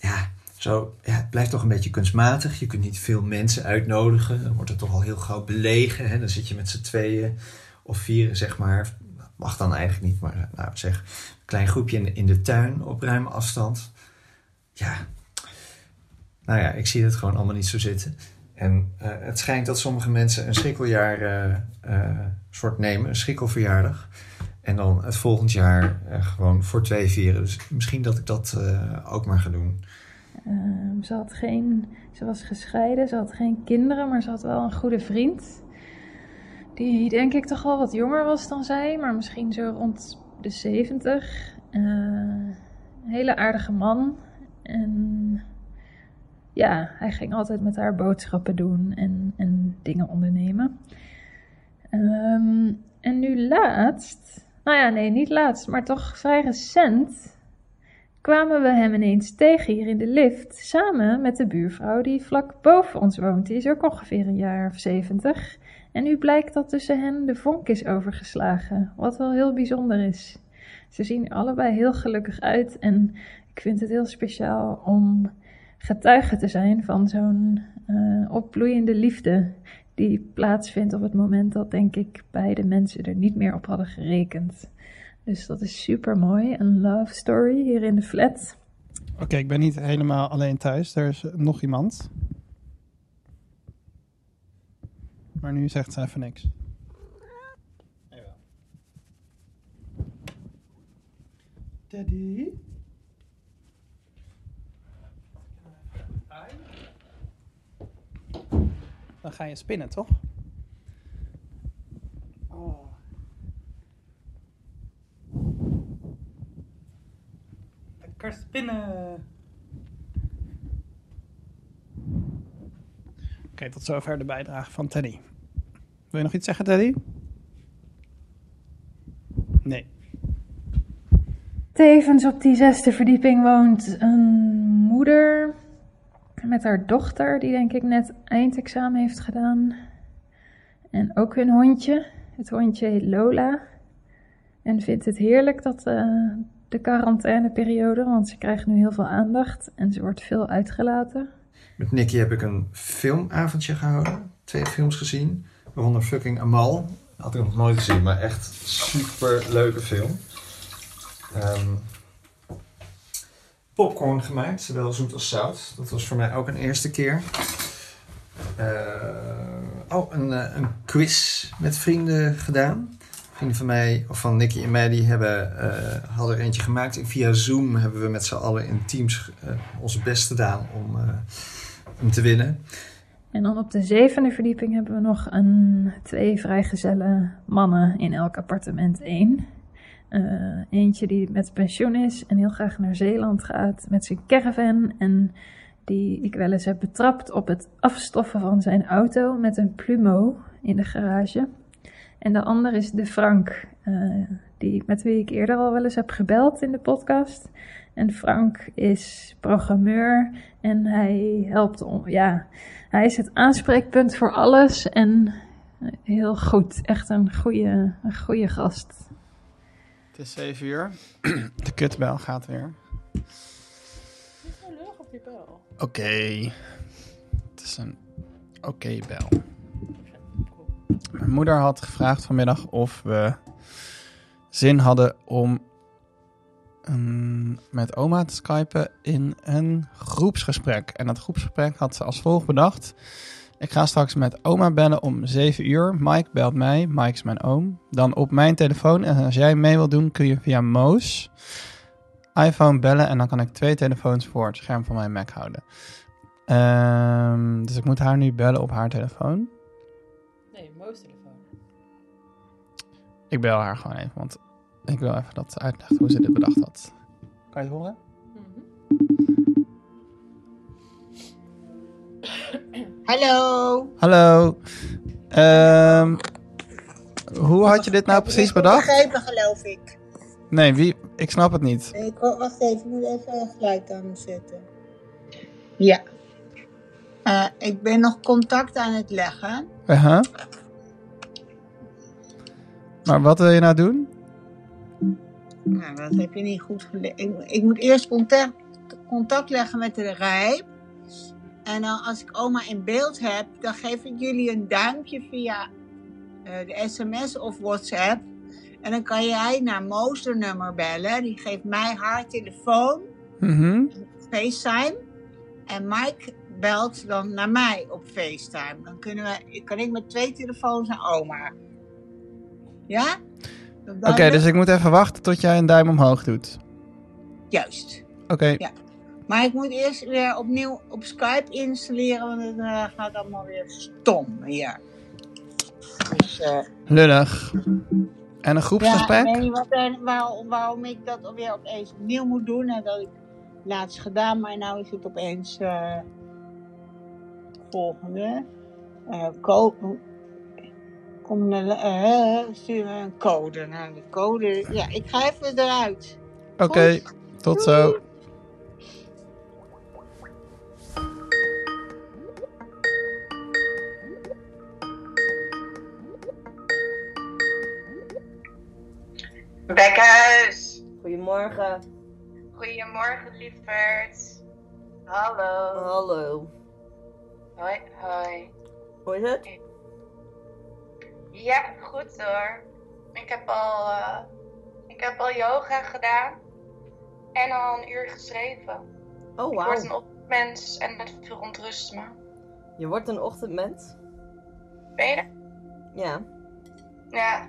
Ja, zo, ja, het blijft toch een beetje kunstmatig. Je kunt niet veel mensen uitnodigen. Dan wordt het toch al heel gauw belegen. Hè? Dan zit je met z'n tweeën of vieren, zeg maar. Mag dan eigenlijk niet, maar nou, zeg, een klein groepje in, in de tuin op ruime afstand. Ja, nou ja, ik zie het gewoon allemaal niet zo zitten. En uh, het schijnt dat sommige mensen een schrikkeljaar uh, uh, soort nemen, een schrikkelverjaardag. En dan het volgend jaar gewoon voor twee vieren. Dus misschien dat ik dat ook maar ga doen. Um, ze had geen, ze was gescheiden, ze had geen kinderen, maar ze had wel een goede vriend. Die denk ik toch al wat jonger was dan zij, maar misschien zo rond de 70. Uh, hele aardige man. En ja, hij ging altijd met haar boodschappen doen en, en dingen ondernemen. Ehm, en nu laatst, nou ja, nee, niet laatst, maar toch vrij recent, kwamen we hem ineens tegen hier in de lift. Samen met de buurvrouw die vlak boven ons woont. Die is ook ongeveer een jaar of zeventig. En nu blijkt dat tussen hen de vonk is overgeslagen. Wat wel heel bijzonder is. Ze zien allebei heel gelukkig uit. En ik vind het heel speciaal om getuige te zijn van zo'n uh, opbloeiende liefde. Die plaatsvindt op het moment dat, denk ik, beide mensen er niet meer op hadden gerekend. Dus dat is super mooi. Een love story hier in de flat. Oké, ik ben niet helemaal alleen thuis. Er is nog iemand. Maar nu zegt ze even niks. Daddy? Dan ga je spinnen, toch? Oh. Lekker spinnen. Oké, tot zover de bijdrage van Teddy. Wil je nog iets zeggen, Teddy? Nee. Tevens op die zesde verdieping woont een moeder met haar dochter, die denk ik net eindexamen heeft gedaan. En ook hun hondje. Het hondje heet Lola. En vindt het heerlijk dat uh, de quarantaineperiode, want ze krijgt nu heel veel aandacht en ze wordt veel uitgelaten. Met Nicky heb ik een filmavondje gehouden. Twee films gezien. Waaronder fucking Amal. Had ik nog nooit gezien, maar echt super leuke film. Um, popcorn gemaakt, zowel zoet als zout. Dat was voor mij ook een eerste keer. Uh, oh, een, uh, een quiz met vrienden gedaan. Vrienden van mij, of van Nicky en mij, die hebben, uh, hadden er eentje gemaakt. via Zoom hebben we met z'n allen in teams ons best gedaan om, om te winnen. En dan op de zevende verdieping hebben we nog een, twee vrijgezelle mannen in elk appartement één. Uh, eentje die met pensioen is en heel graag naar Zeeland gaat met zijn caravan. En die ik wel eens heb betrapt op het afstoffen van zijn auto met een plumo in de garage. En de ander is de Frank, uh, die, met wie ik eerder al wel eens heb gebeld in de podcast. En Frank is programmeur en hij helpt om, ja, hij is het aanspreekpunt voor alles en heel goed. Echt een goede, een goede gast. Het is 7 uur. [CLEARS THROAT] De kutbel gaat weer. op die bel. Oké. Het is een oké bel. Mijn moeder had gevraagd vanmiddag of we zin hadden om um, met oma te skypen in een groepsgesprek. En dat groepsgesprek had ze als volgt bedacht. Ik ga straks met oma bellen om 7 uur. Mike belt mij. Mike is mijn oom. Dan op mijn telefoon. En als jij mee wilt doen, kun je via Moos iPhone bellen. En dan kan ik twee telefoons voor het scherm van mijn Mac houden. Um, dus ik moet haar nu bellen op haar telefoon. Nee, Moos telefoon. Ik bel haar gewoon even, want ik wil even dat ze uitlegt hoe ze dit bedacht had. Kan je het horen? Hallo. Hallo. Um, hoe had je dit nou precies bedacht? begrepen, geloof ik. Nee, wie? Ik snap het niet. Ik, wacht even, ik moet even gelijk aan zetten. Ja. Uh, ik ben nog contact aan het leggen. Uh -huh. Maar wat wil je nou doen? Nou, dat heb je niet goed geleerd. Ik, ik, moet eerst contact, contact leggen met de rij. En dan als ik oma in beeld heb, dan geef ik jullie een duimpje via uh, de sms of WhatsApp. En dan kan jij naar Moos nummer bellen. Die geeft mij haar telefoon. Mm -hmm. FaceTime. En Mike belt dan naar mij op FaceTime. Dan kunnen we, kan ik met twee telefoons naar oma. Ja? Oké, okay, dus ik moet even wachten tot jij een duim omhoog doet. Juist. Oké. Okay. Ja. Maar ik moet eerst weer opnieuw op Skype installeren, want het uh, gaat allemaal weer stom hier. Dus, uh, Lullig. En een groepsgesprek? Ja, nee, wat, uh, waarom, waarom ik dat weer opeens opnieuw moet doen. En dat ik laatst gedaan, maar nou is het opeens volgende. Eh ko kom eh, stuur me een code. Nou, die code, ja, ik ga even eruit. Oké, tot zo. Bekhuis. Goedemorgen. Goedemorgen, lieverd. Hallo. Hallo. Hoi, hoi. Hoe is het? Ja, goed hoor. Ik heb al, eh, ik heb al yoga gedaan. En al een uur geschreven. Oh, Ik word een wauw. ochtendmens en het verontrust me. Je wordt een ochtendmens? Ben je? Ja. Ja.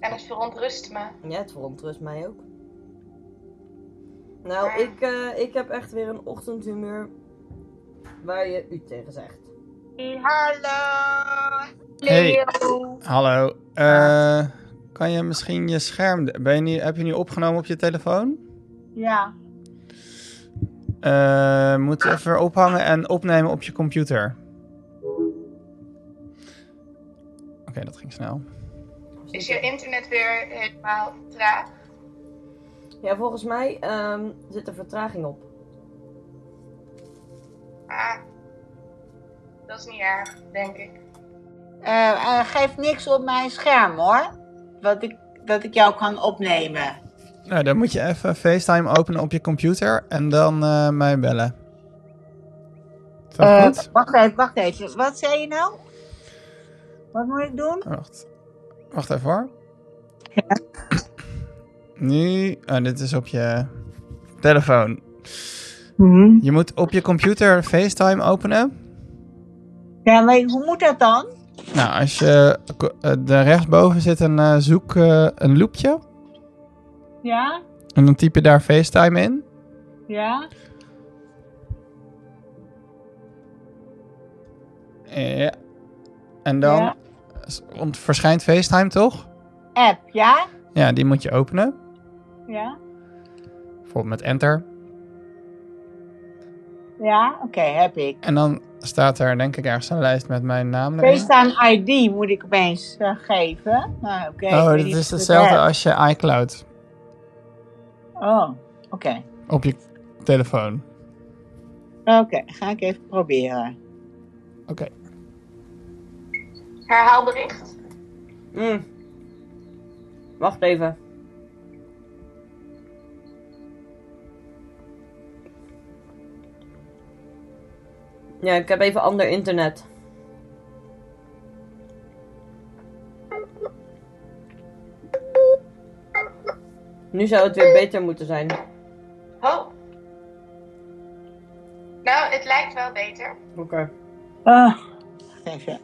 En het verontrust me. Ja, het verontrust mij ook. Nou, ik, eh, ik heb echt weer een ochtendhumeur waar je u tegen zegt. Hallo. Hey, hallo. Eh, kan je misschien je scherm... Ben je nu, heb je nu opgenomen op je telefoon? Ja. Eh moet je even ophangen en opnemen op je computer. Oké, dat ging snel. Is je internet weer helemaal traag? Ja, volgens mij ehm, zit er vertraging op. Ah. Dat is niet erg, denk ik. Eh, eh, geef niks op mijn scherm hoor. Wat ik, dat ik jou kan opnemen. Nou, dan moet je even FaceTime openen op je computer en dan eh, mij bellen. Eh, wacht even, wacht even. Wat zei je nou? Wat moet ik doen? Wacht. Wacht even hoor. Nu, oh, dit is op je telefoon. Mhm. Je moet op je computer FaceTime openen. Ja, maar hoe moet dat dan? Nou, als je eh, de rechtsboven zit een eh, zoek eh, een loopje Ja? en dan typ je daar FaceTime in. Ja? Ja. En dan Ja. Ont- verschijnt FaceTime toch? App, ja? Ja, die moet je openen. Ja? Bijvoorbeeld met enter. Ja? Oké, heb ik. En dan staat er denk ik ergens een lijst met mijn naam erin. FaceTime ID moet ik opeens eh, geven. Nou, oké. oh, dat is het hetzelfde als je iCloud Oh, oké. op je telefoon. Oké, ga ik even proberen. Oké. Herhaalbericht. Mm. Wacht even. Ja, ik heb even ander internet. Nu zou het weer beter moeten zijn. Oh. Nou, het lijkt wel beter. Oké. Ah, wacht even.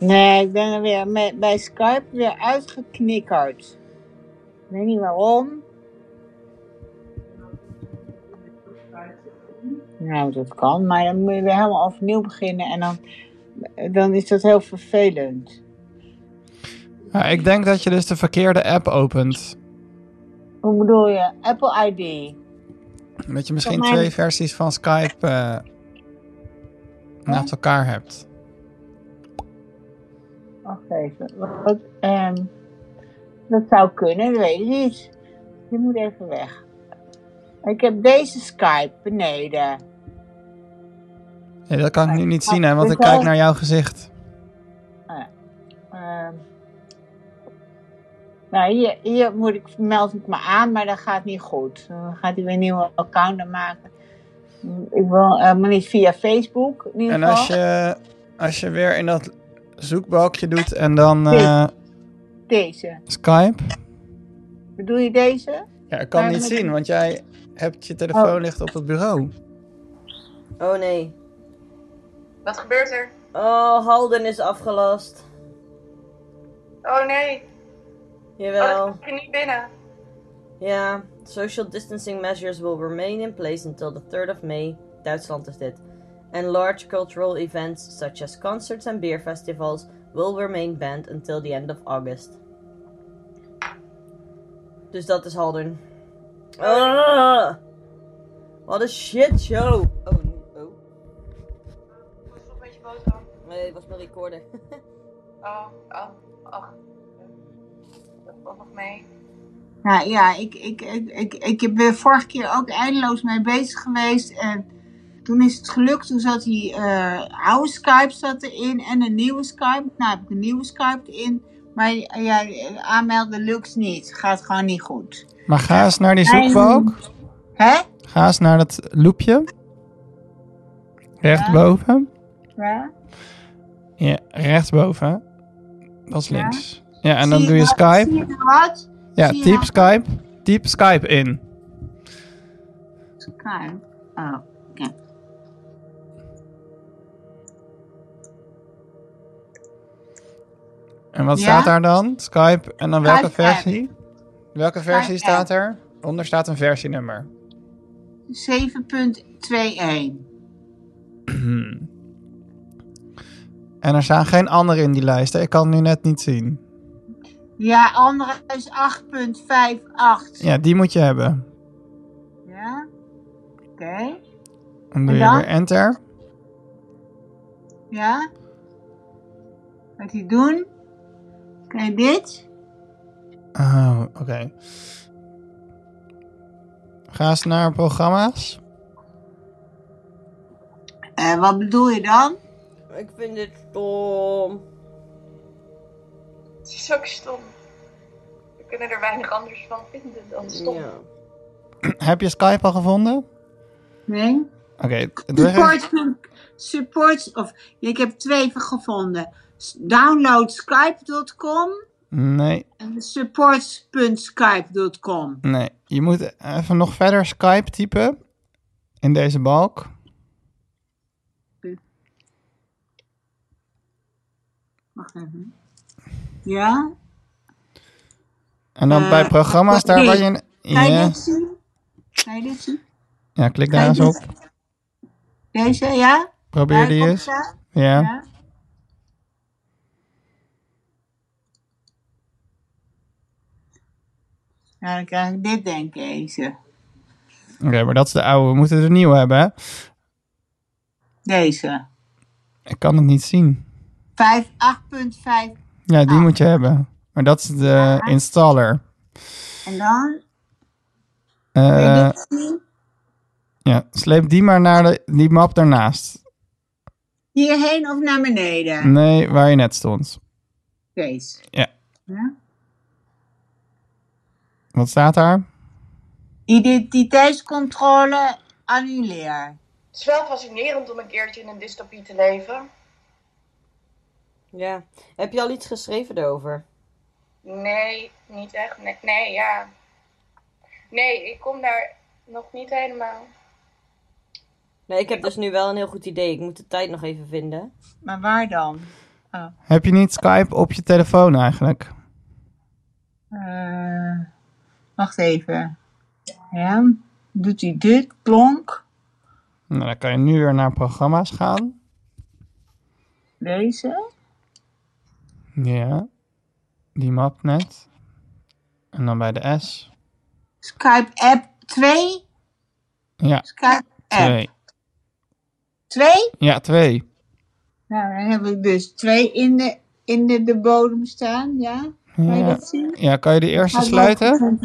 Nee, ik ben er weer met, bij Skype weer uitgeknikkerd. Ik weet niet waarom. Nou, dat kan, maar dan moet je weer helemaal overnieuw beginnen en dan, dan is dat heel vervelend. Ja, ik denk dat je dus de verkeerde app opent. Hoe bedoel je? Apple ID. Dat je misschien twee versies van Skype eh, naast elkaar hebt. Wacht even. Wat, ehm, dat zou kunnen, dat weet ik niet. Je moet even weg. Ik heb deze Skype beneden. Ja, dat kan ik nu niet Ah, zien, hè, want ik kijk naar jouw gezicht. Ehm, nou, hier, hier moet ik, meld ik me aan, maar dat gaat niet goed. Dan gaat hij weer een nieuwe account aanmaken. Ik wil maar niet via Facebook in ieder En geval. als je, als je weer in dat zoekbalkje doet en dan eh, Deze. Skype. Bedoel je deze? Ja, ik kan niet zien, want jij hebt je telefoon Oh. ligt op het bureau. Oh nee. Wat gebeurt er? Oh, Halden is afgelast. Oh nee. Oh, Jawel. kan je niet binnen. Ja, social distancing measures will remain in place until the 3rd of May. Duitsland is dit. And large cultural events such as concerts and beer festivals will remain banned until the end of August. Dus dat is Halden. Ah, wat een shit show. Oh, oh. Nee, het was mijn recorder. [LAUGHS] Oh, oh, oh. Dat valt nog mee. Nou ja, ik, ik, ik, ik, ik ben vorige keer ook eindeloos mee bezig geweest. En toen is het gelukt. Toen zat die eh, oude Skype zat erin en een nieuwe Skype. Nou heb ik een nieuwe Skype erin. Maar ja, aanmelden lukt niet. Gaat gewoon niet goed. Maar ga eens naar die zoekbalk. Hè? Ga eens naar dat loopje. Rechtsboven. Ja? Ja, rechtsboven. Dat is links. Ja, en dan doe je Skype. Zie je wat? Ja, Zie je typ nou Skype. Typ Skype in. Skype. Oh, oké. En wat Ja? staat daar dan? Skype en dan welke Skype versie? Welke versie Skype staat er? Onder staat een versienummer. 7.21. [CLEARS THROAT] En er staan geen andere in die lijst. hè? Ik kan het nu net niet zien. Ja, andere is 8.58. Ja, die moet je hebben. Ja? Oké. Dan doe En je weer enter. Ja? Wat hij doen? Kijk dit. Oh, oké. Ga eens naar programma's. Eh, wat bedoel je dan? Ik vind dit stom. Het is ook stom. We kunnen er weinig anders van vinden dan stom. Heb je Skype al gevonden? Nee. Oké, support, of ik heb twee gevonden. S- Download skype.com Nee, en support.skype.com. nee. Je moet even nog verder Skype typen. In deze balk. Wacht even. Ja? En dan Eh, bij programma's, daar waar je... Kan je Ja, dit zien? Kan je dit zien? ja klik Kan daar eens op. Deze, ja? Probeer die eens. Ja. Ja. Nou, dan krijg ik dit denk ik deze. Oké, maar dat is de oude. We moeten de nieuwe hebben, hè? Deze. Ik kan het niet zien. 5, 8.5. Ja, die moet je hebben. Maar dat is de installer. En dan? Zien? ja, sleep die maar naar de, die map daarnaast. Hierheen of naar beneden? Nee, waar je net stond. Deze. Ja. Ja? Wat staat daar? Identiteitscontrole annuleer. Het is wel fascinerend om een keertje in een dystopie te leven. Ja. Heb je al iets geschreven erover? Nee, niet echt. Nee, nee, ja. Nee, ik kom daar nog niet helemaal. Nee, ik heb dus nu wel een heel goed idee. Ik moet de tijd nog even vinden. Maar waar dan? Oh. Heb je niet Skype op je telefoon eigenlijk? Eh, wacht even. Ja. Doet hij dit? Plonk. Nou, dan kan je nu weer naar programma's gaan. Deze. Ja. Die map net. En dan bij de S. Skype app 2. Ja, Skype app twee. 2. Ja, twee. Nou, dan heb ik dus twee in de, in de, de bodem staan. Ja. Kan je dat zien? ja, kan je de eerste sluiten?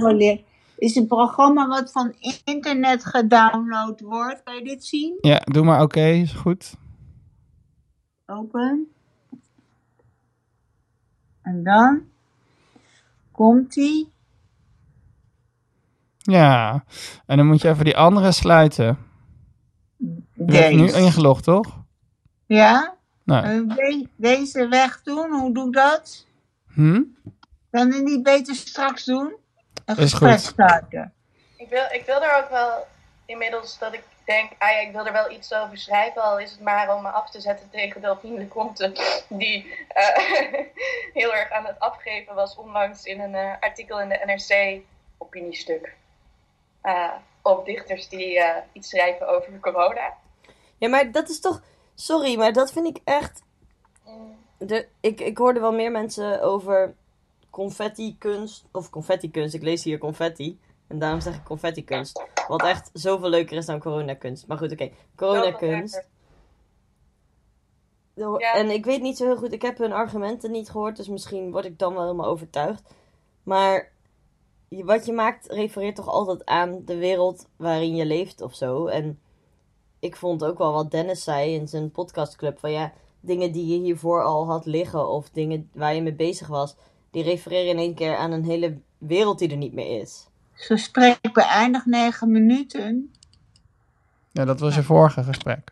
Is een programma wat van internet gedownload wordt. Kan je dit zien? Ja, doe maar oké, is goed. Open. En dan komt die. Ja, en dan moet je even die andere sluiten. Je bent nu ingelogd, toch? Ja. Nou, deze weg doen. Hoe doe ik dat? Hm? Kan ik niet beter straks doen? Een Is gesprek goed. starten. Ik wil, ik wil er ook wel inmiddels dat ik denk, ah ja, ik wil er wel iets over schrijven, al is het maar om me af te zetten tegen Delphine de Conte, die eh, [LAUGHS] heel erg aan het afgeven was onlangs in een eh, artikel in de NRC, opiniestuk, eh op dichters die eh, iets schrijven over corona. Ja, maar dat is toch... Sorry, maar dat vind ik echt... De, ik, ik hoorde wel meer mensen over confetti-kunst. Of confetti-kunst. Ik lees hier confetti. En daarom zeg ik confetti-kunst. Wat echt zoveel leuker is dan coronakunst. Maar goed, oké. Coronakunst. En ik weet niet zo heel goed, ik heb hun argumenten niet gehoord, dus misschien word ik dan wel helemaal overtuigd. Maar wat je maakt refereert toch altijd aan de wereld waarin je leeft of zo. En ik vond ook wel wat Dennis zei in zijn podcastclub, van ja, dingen die je hiervoor al had liggen of dingen waar je mee bezig was, die refereren in één keer aan een hele wereld die er niet meer is. Gesprek beëindigd negen minuten. Ja, dat was je vorige gesprek.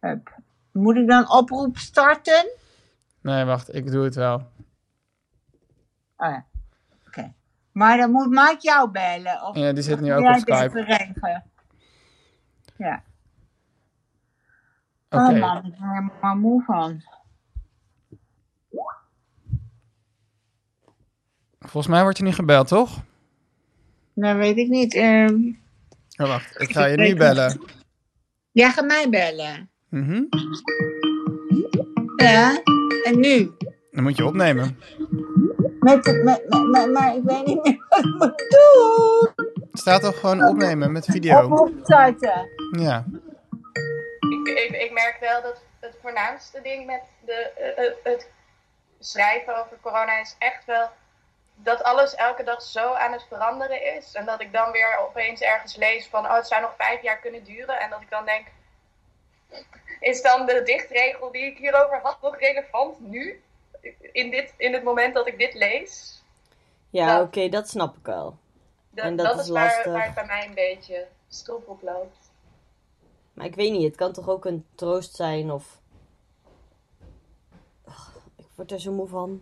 Hup. Moet ik dan oproep starten? Nee, wacht, ik doe het wel. Oh ja. Oké. Maar dan moet Mike jou bellen. Of Ja, die zit nu ook op Skype. Ja. Oké. Oh man, ik ben er helemaal moe van. Volgens mij word je nu gebeld, toch? Nou, weet ik niet. ehm Ja, wacht, ik ga je nu bellen. jij gaat mij bellen. Mhm. Ja, en nu? Dan moet je opnemen. Met, met, met, met- maar ik weet niet meer wat ik moet doen. Het staat toch gewoon opnemen met video? Oproep starten. Ja. Ik, ik, ik merk wel dat het voornaamste ding met de, eh, eh, het schrijven over corona is echt wel dat alles elke dag zo aan het veranderen is. En dat ik dan weer opeens ergens lees van, oh, het zou nog vijf jaar kunnen duren. En dat ik dan denk, is dan de dichtregel die ik hierover had nog relevant nu? In, dit, in het moment dat ik dit lees? Ja, oké, dat snap ik wel. Dat, En dat, dat is is waar, lastig. waar het bij mij een beetje stroef op loopt. Maar ik weet niet, het kan toch ook een troost zijn of... Ugh, ik word er zo moe van.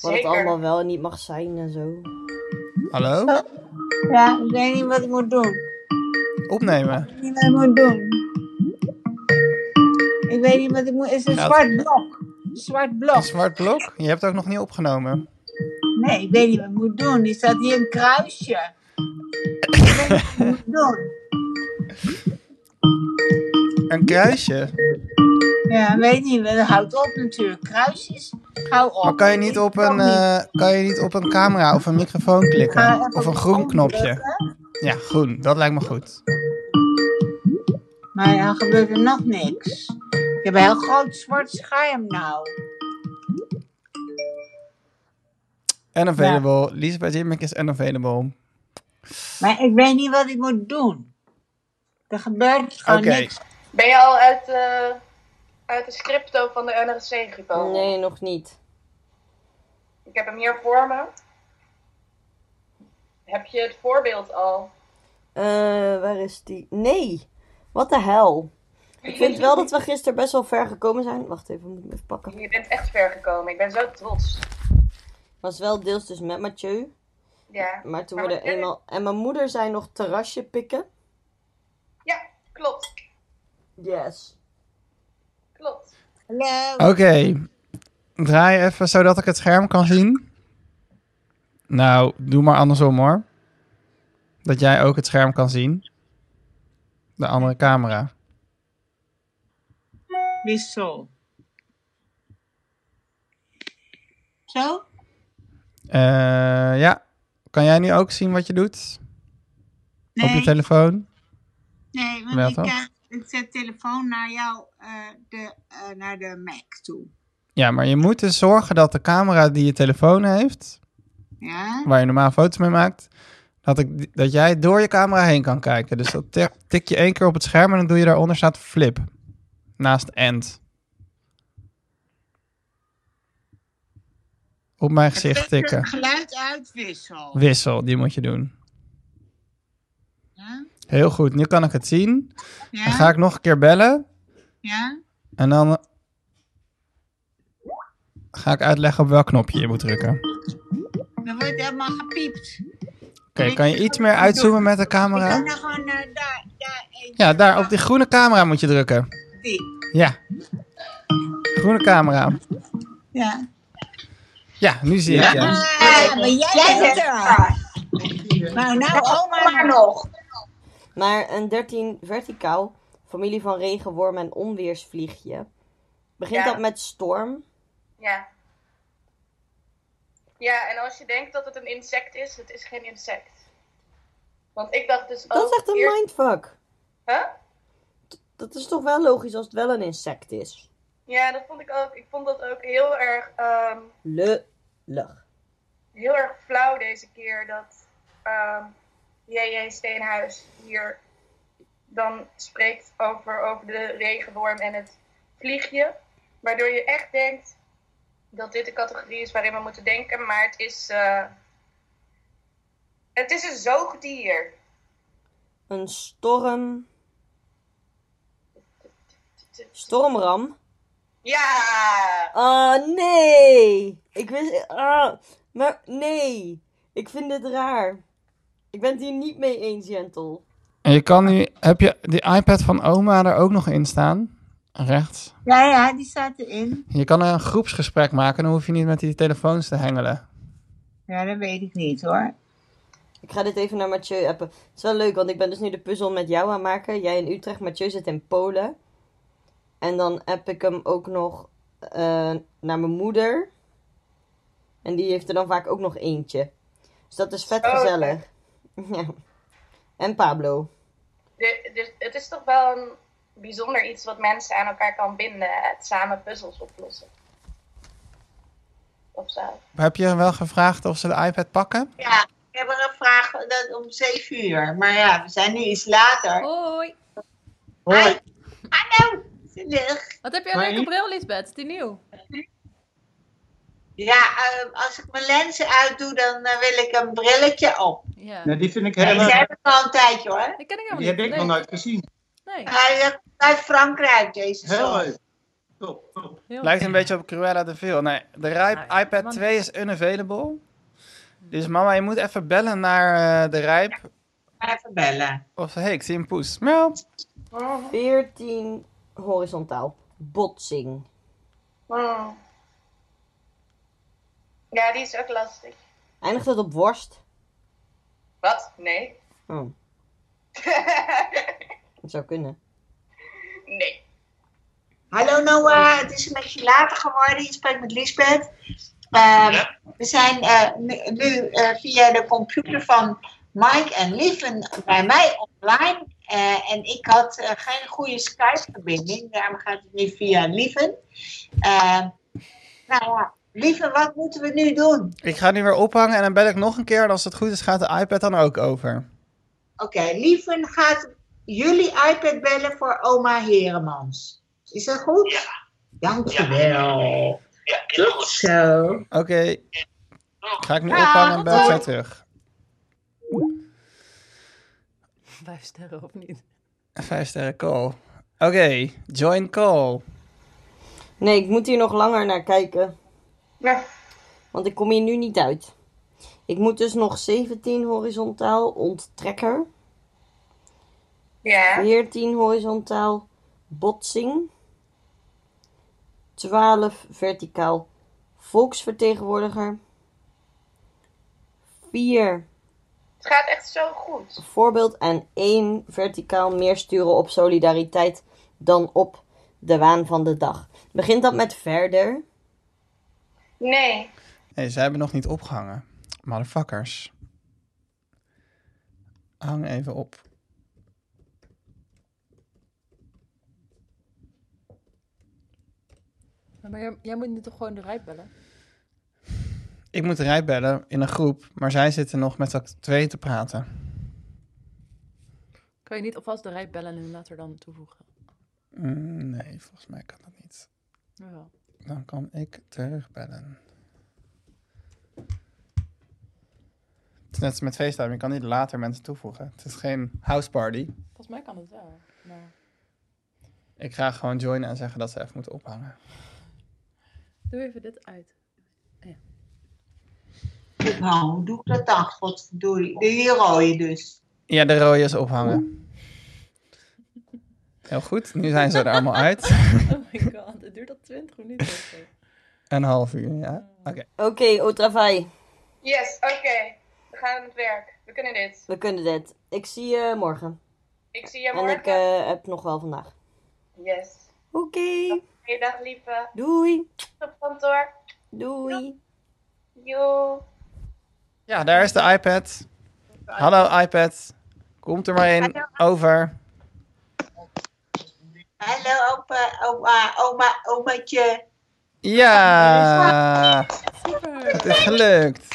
Wat het allemaal wel en niet mag zijn en zo. Hallo? Ja, ik weet niet wat ik moet doen. Opnemen. Ik weet niet wat ik moet doen. Ik weet niet wat ik moet... Is een zwart blok. Een zwart blok. Een zwart blok? Je hebt het ook nog niet opgenomen. Nee, ik weet niet wat ik moet doen. Er staat hier een kruisje. Ik weet niet wat ik moet doen. [LAUGHS] Een kruisje. Ja, weet niet. Dat houdt op natuurlijk. Kruisjes, hou op. Maar kan je niet op een, eh, kan je niet op een camera of een microfoon klikken? Of een groen knopje? Ja, groen. Dat lijkt me goed. Maar dan gebeurt er nog niks. Ik heb een heel groot zwart scherm nou. Unavailable. Lisbeth Jimmick is unavailable. Maar ik weet niet wat ik moet doen. Er gebeurt gewoon niks. Ben je al uit, eh, uit de scripto van de NRC gekomen? Nee, nog niet. Ik heb hem hier voor me. Heb je het voorbeeld al? Eh, waar is die? Nee! Wat de hel? Ik vind wel dat we gisteren best wel ver gekomen zijn. Wacht even, moet ik even pakken. Je bent echt ver gekomen. Ik ben zo trots. Was wel deels dus met Mathieu. Ja. Maar toen Maar we er eenmaal... En mijn moeder zei nog terrasje pikken. Ja, klopt. Yes. Klopt. Hallo. Oké. Draai even zodat ik het scherm kan zien. Nou, doe maar andersom hoor. Dat jij ook het scherm kan zien. De andere camera. Wissel. Zo? Eh, ja. Kan jij nu ook zien wat je doet? Op je Nee. telefoon? Nee, want ik zet telefoon naar jou, eh, de, eh, naar de Mac toe. Ja, maar je moet dus zorgen dat de camera die je telefoon heeft, Ja? waar je normaal foto's mee maakt, dat, ik, dat jij door je camera heen kan kijken. Dus dat tik- tik je één keer op het scherm en dan doe je daaronder staat flip. Naast end. Op mijn gezicht tikken. Geluid uitwissel. Wissel, die moet je doen. Ja? Heel goed, nu kan ik het zien. Ja? Dan ga ik nog een keer bellen Ja? en dan ga ik uitleggen op welk knopje je moet drukken. Dan wordt helemaal gepiept. Oké, kan je iets meer uitzoomen met de Ik kan camera? nou gewoon naar daar, daar, eentje. Ja, daar op die groene camera moet je drukken. Die. Ja. Groene camera. Ja. Ja, nu zie ik je. Ah, maar jij bent er. Maar nou, oma nog. Maar een 13 verticaal, familie van regen, worm en onweersvliegje. Begint Ja. dat met storm? Ja. Ja, en als je denkt dat het een insect is, het is geen insect. Want ik dacht dus Dat ook is echt een eerst- mindfuck. Huh? Dat is toch wel logisch als het wel een insect is. Ja, dat vond ik ook. Ik vond dat ook heel erg, ehm, Lullig. heel erg flauw deze keer dat ehm J.J. Steenhuis hier dan spreekt over, over de regenworm en het vliegje. Waardoor je echt denkt dat dit de categorie is waarin we moeten denken, maar het is, eh, het is een zoogdier. Een storm. Stormram. Ja! Ah, nee! Ik wist. Ah, maar nee! Ik vind dit raar. Ik ben het hier niet mee eens, Jentel. En je kan nu, heb je die iPad van oma er ook nog in staan? Rechts. Ja, ja, die staat erin. Je kan een groepsgesprek maken, dan hoef je niet met die telefoons te hengelen. Ja, dat weet ik niet hoor. Ik ga dit even naar Mathieu appen. Het is wel leuk, want ik ben dus nu de puzzel met jou aan het maken. Jij in Utrecht, Mathieu zit in Polen. En dan app ik hem ook nog eh, naar mijn moeder. En die heeft er dan vaak ook nog eentje. Dus dat is vet Oh, oké. gezellig. Ja. [LAUGHS] En Pablo. De, de- het is toch wel een bijzonder iets wat mensen aan elkaar kan binden. Het samen puzzels oplossen. Of zo. Heb je wel gevraagd of ze de iPad pakken? Ja, ik heb er een vraag dat om 7 uur. Maar ja, we zijn nu iets later. Hoi. Hoi. Hallo. Wat heb jij een leuke bril, Lisbeth? Is die nieuw? Ja, eh, als ik mijn lenzen uitdoe, dan eh, wil ik een brilletje op. Ja. Nee, die vind ik Ja, die helemaal... heb ik al een tijdje hoor. Die ken ik Die heb ik nog nooit gezien. Nee. Hij komt uit Frankrijk, deze Heel zon. leuk. Top, top. Lijkt een beetje op Cruella de Vil. Nee, de Rijp Nou, iPad 2 is unavailable. Dus mama, je moet even bellen naar eh, de Rijp. Even bellen. Of hey, ik zie een poes. Miauw. 14 horizontaal. Botsing. Hmm. Ja, die is ook lastig. Eindigt het op worst? Wat? Nee. Oh, [LAUGHS] dat zou kunnen. nee. Hallo Noah, het is een beetje later geworden. Je spreekt met Lisbeth. Eh, We zijn eh, nu, nu, eh, via de computer van Mike en Lieven bij mij online. Eh, en ik had eh, geen goede Skype-verbinding. Daarom gaat het nu via Lieven. Eh, nou ja, Lieven, wat moeten we nu doen? Ik ga nu weer ophangen en dan bel ik nog een keer. En als het goed is, gaat de iPad dan ook over. Oké, Lieven gaat jullie iPad bellen voor oma Heremans. Is dat goed? Ja. Dankjewel. Ja, Tot zo. Oké. Ga ik nu Ja, ophangen en bel ik zo terug. Vijf sterren of niet? Vijf sterren call. Oké, join call. Nee, ik moet hier nog langer naar kijken. Ja. Want ik kom hier nu niet uit. Ik moet dus nog 17 horizontaal onttrekker. Ja. 14 horizontaal botsing. 12 verticaal volksvertegenwoordiger. 4 Het gaat echt zo goed. voorbeeld en 1 verticaal meer sturen op solidariteit dan op de waan van de dag. Begint dat met verder? Nee. Nee, ze hebben nog niet opgehangen. Motherfuckers. Hang even op. Maar jij, jij moet nu toch gewoon de rij bellen? Ik moet Rij bellen in een groep, maar zij zitten nog met z'n tweeën te praten. Kan je niet alvast de rij bellen en later dan toevoegen? Mm, nee, volgens mij kan dat niet. Ja. Dan kan ik terugbellen. Het is net als met FaceTime, je kan niet later mensen toevoegen. Het is geen house party. Volgens mij kan het wel. Maar... Ik ga gewoon joinen en zeggen dat ze even moeten ophangen. Doe even dit uit. Nou, hoe doe ik dat dan? Godverdorie. De die rode dus. Ja, de rode is ophangen. Heel goed, nu zijn ze er allemaal uit. [LAUGHS] Oh my god, het duurt al 20 minuten. of zo. Een half uur, ja. Oké. Oké, au travail. Yes, oké. We gaan aan het werk. We kunnen dit. We kunnen dit. Ik zie je morgen. Ik zie je En morgen. ik eh, heb nog wel vandaag. Yes. Oké. Goeiedag, lieve. Doei. Op kantoor. Doei. Joe. Ja, daar is de iPad. Hallo iPad. Komt er maar in. Over. Hallo opa, oma, oma, omaatje. Ja! Het is gelukt.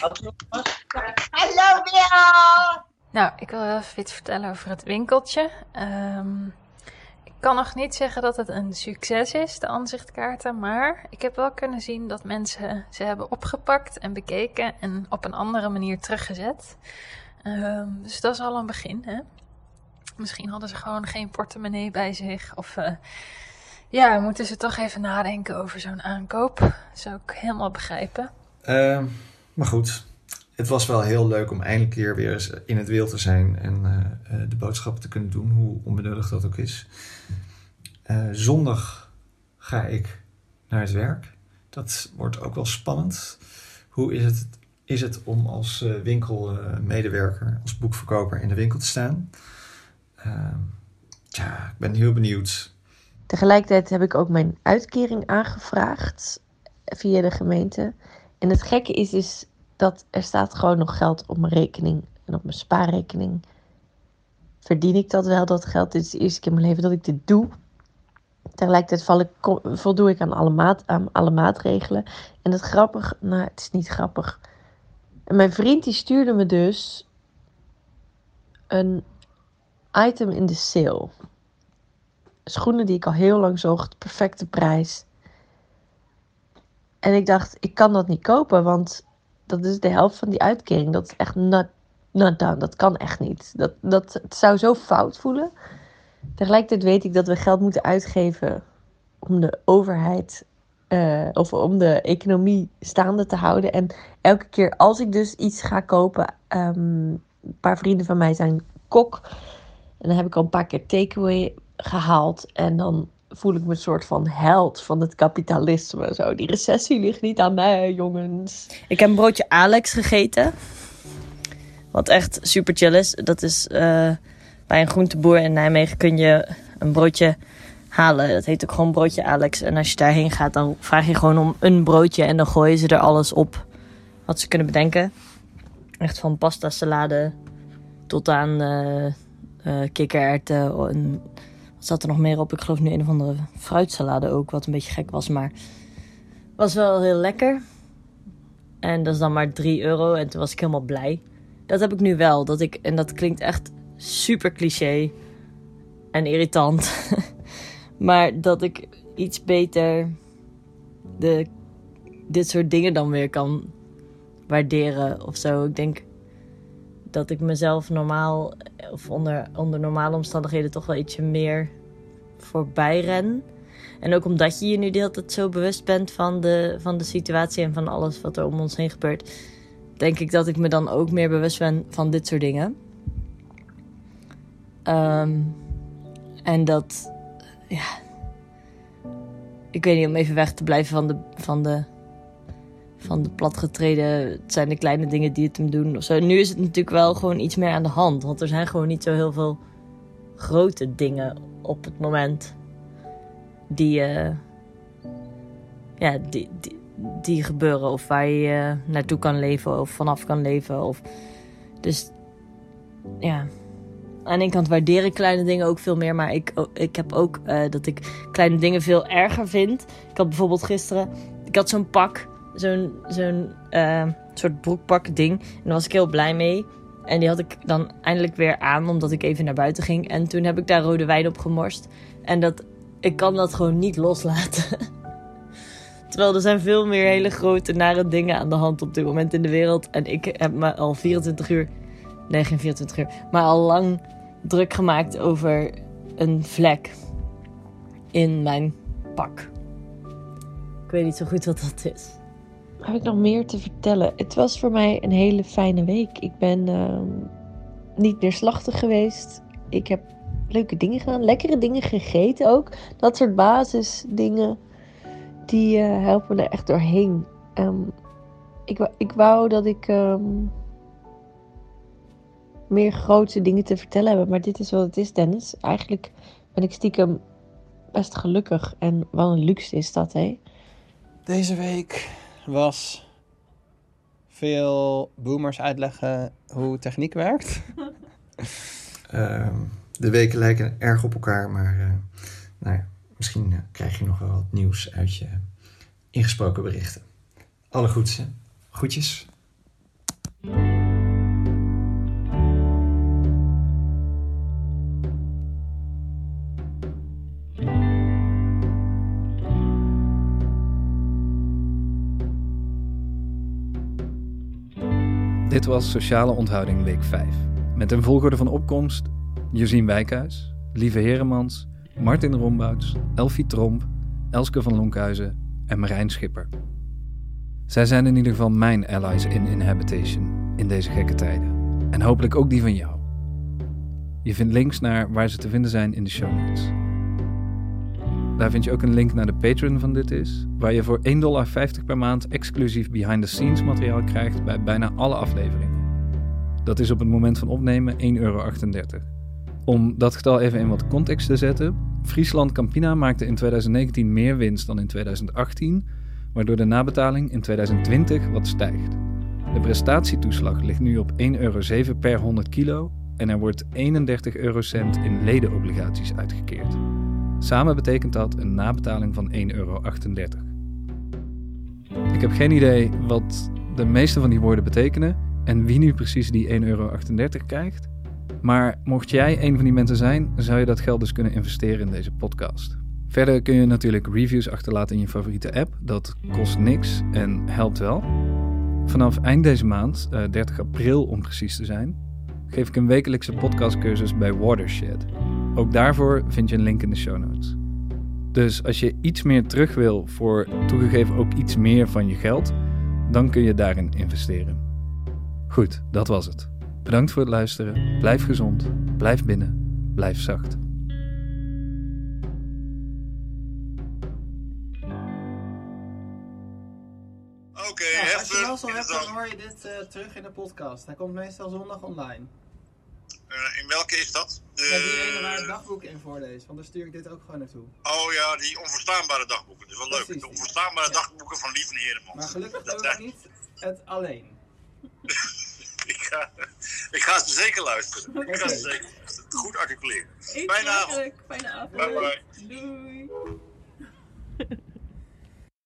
Hallo Wil. Nou, ik wil even iets vertellen over het winkeltje. Ehm, ik kan nog niet zeggen dat het een succes is, de aanzichtkaarten. Maar ik heb wel kunnen zien dat mensen ze hebben opgepakt en bekeken en op een andere manier teruggezet. Ehm, dus dat is al een begin. Hè? Misschien hadden ze gewoon geen portemonnee bij zich. Of eh, ja, moeten ze toch even nadenken over zo'n aankoop. Zou ik helemaal begrijpen. Ehm, maar goed, het was wel heel leuk om eindelijk keer weer eens in het wild te zijn en eh, eh, de boodschappen te kunnen doen, hoe onbenullig dat ook is. Zondag ga ik naar het werk. Dat wordt ook wel spannend. Hoe is het, is het om als winkelmedewerker, als boekverkoper in de winkel te staan? Ehm, ja, ik ben heel benieuwd. Tegelijkertijd heb ik ook mijn uitkering aangevraagd via de gemeente. En het gekke is dus dat er staat gewoon nog geld op mijn rekening en op mijn spaarrekening. Verdien ik dat wel, dat geld? Dit is de eerste keer in mijn leven dat ik dit doe. Tegelijkertijd val ik, voldoe ik aan alle, maat, aan alle maatregelen. En het grappig, nou het is niet grappig. En mijn vriend die stuurde me dus een item in de sale. Schoenen die ik al heel lang zocht, perfecte prijs. En ik dacht, ik kan dat niet kopen, want dat is de helft van die uitkering. Dat is echt not, not done. Dat kan echt niet. Dat, dat, het zou zo fout voelen. Tegelijkertijd weet ik dat we geld moeten uitgeven om de overheid eh, of om de economie staande te houden. En elke keer als ik dus iets ga kopen, ehm, een paar vrienden van mij zijn kok. En dan heb ik al een paar keer takeaway gehaald. En dan voel ik me een soort van held van het kapitalisme. Zo, die recessie ligt niet aan mij, jongens. Ik heb een broodje Alex gegeten. Wat echt super chill is. Dat is eh, bij een groenteboer in Nijmegen kun je een broodje halen. Dat heet ook gewoon broodje Alex. En als je daarheen gaat, dan vraag je gewoon om een broodje. En dan gooien ze er alles op wat ze kunnen bedenken. Echt van pasta salade tot aan eh eh, kikkererwten. En wat zat er nog meer op? Ik geloof nu een of andere fruitsalade ook. Wat een beetje gek was, maar was wel heel lekker. En dat is dan maar 3 euro. En toen was ik helemaal blij. Dat heb ik nu wel. Dat ik, en dat klinkt echt super cliché. En irritant. [LAUGHS] maar dat ik iets beter de, dit soort dingen dan weer kan waarderen of zo. Ik denk dat ik mezelf normaal, of onder, onder normale omstandigheden, toch wel ietsje meer voorbij ren. En ook omdat je je nu de hele tijd zo bewust bent van de, van de situatie en van alles wat er om ons heen gebeurt, denk ik dat ik me dan ook meer bewust ben van dit soort dingen. Ehm, en dat, ja, ik weet niet, om even weg te blijven van de, van de, van de platgetreden, het zijn de kleine dingen die het hem doen of. Nu is het natuurlijk wel gewoon iets meer aan de hand, want er zijn gewoon niet zo heel veel grote dingen op het moment die, eh, ja, die, die, die gebeuren of waar je eh, naartoe kan leven of vanaf kan leven. Of, dus ja, aan de kant waardeer ik kleine dingen ook veel meer, maar ik, ik heb ook eh, dat ik kleine dingen veel erger vind. Ik had bijvoorbeeld gisteren, ik had zo'n pak, zo'n zo'n eh, soort broekpak ding. En daar was ik heel blij mee. En die had ik dan eindelijk weer aan, omdat ik even naar buiten ging. En toen heb ik daar rode wijn op gemorst. En dat, ik kan dat gewoon niet loslaten. [LAUGHS] Terwijl er zijn veel meer hele grote, nare dingen aan de hand op dit moment in de wereld. En ik heb me al 24 uur, nee geen 24 uur, maar al lang druk gemaakt over een vlek in mijn pak. Ik weet niet zo goed wat dat is. Heb ik nog meer te vertellen? Het was voor mij een hele fijne week. Ik ben ehm, niet neerslachtig geweest. Ik heb leuke dingen gedaan, lekkere dingen gegeten ook. Dat soort basisdingen, die eh, helpen me er echt doorheen. Ehm, ik, wou- ik wou dat ik ehm, meer grote dingen te vertellen heb, maar dit is wat het is, Dennis. Eigenlijk ben ik stiekem best gelukkig en wat een luxe is dat, hè? Deze week was veel boomers uitleggen hoe techniek werkt. [LAUGHS] Ehm, de weken lijken erg op elkaar, maar eh, nou ja, misschien eh, krijg je nog wel wat nieuws uit je ingesproken berichten. Alle goeds, hè? Groetjes. Dit was Sociale Onthouding Week 5. Met een volgorde van opkomst Josien Wijkhuis, Lieve Heremans, Martin Rombouts, Elfie Tromp, Elske van Lonkhuizen en Marijn Schipper. Zij zijn in ieder geval mijn allies in Inhabitation in deze gekke tijden. En hopelijk ook die van jou. Je vindt links naar waar ze te vinden zijn in de show notes. Daar vind je ook een link naar de Patreon van Dit Is, waar je voor 1,50 dollar per maand exclusief behind-the-scenes materiaal krijgt bij bijna alle afleveringen. Dat is op het moment van opnemen 1,38 euro. Om dat getal even in wat context te zetten, Friesland Campina maakte in 2019 meer winst dan in 2018, waardoor de nabetaling in 2020 wat stijgt. De prestatietoeslag ligt nu op 1,07 euro per 100 kilo en er wordt 31 eurocent in ledenobligaties uitgekeerd. Samen betekent dat een nabetaling van 1,38 euro. Ik heb geen idee wat de meeste van die woorden betekenen en wie nu precies die 1,38 euro krijgt. Maar mocht jij een van die mensen zijn, zou je dat geld dus kunnen investeren in deze podcast. Verder kun je natuurlijk reviews achterlaten in je favoriete app. Dat kost niks en helpt wel. Vanaf eind deze maand, 30 eh, april om precies te zijn, geef ik een wekelijkse podcastcursus bij Watershed. Ook daarvoor vind je een link in de show notes. Dus als je iets meer terug wil voor toegegeven ook iets meer van je geld, dan kun je daarin investeren. Goed, dat was het. Bedankt voor het luisteren. Blijf gezond, blijf binnen, blijf zacht. Oké, Ja, als je zo hebt, dan hoor je dit eh, terug in de podcast. Hij komt meestal zondag online. Eh, in welke is dat? De... Ja, die ene waar het dagboek in voorleest, want daar stuur ik dit ook gewoon naartoe. Oh ja, die onverstaanbare dagboeken. Dat is wel leuk. De onverstaanbare dagboeken van Lieve Heremans. Maar gelukkig Dat- niet het alleen. [LAUGHS] ik, ga, ik ga ze zeker luisteren. Ik ga ze zeker luisteren. Goed articuleren. Fijne avond. Fijne avond. Bye bye. Doei.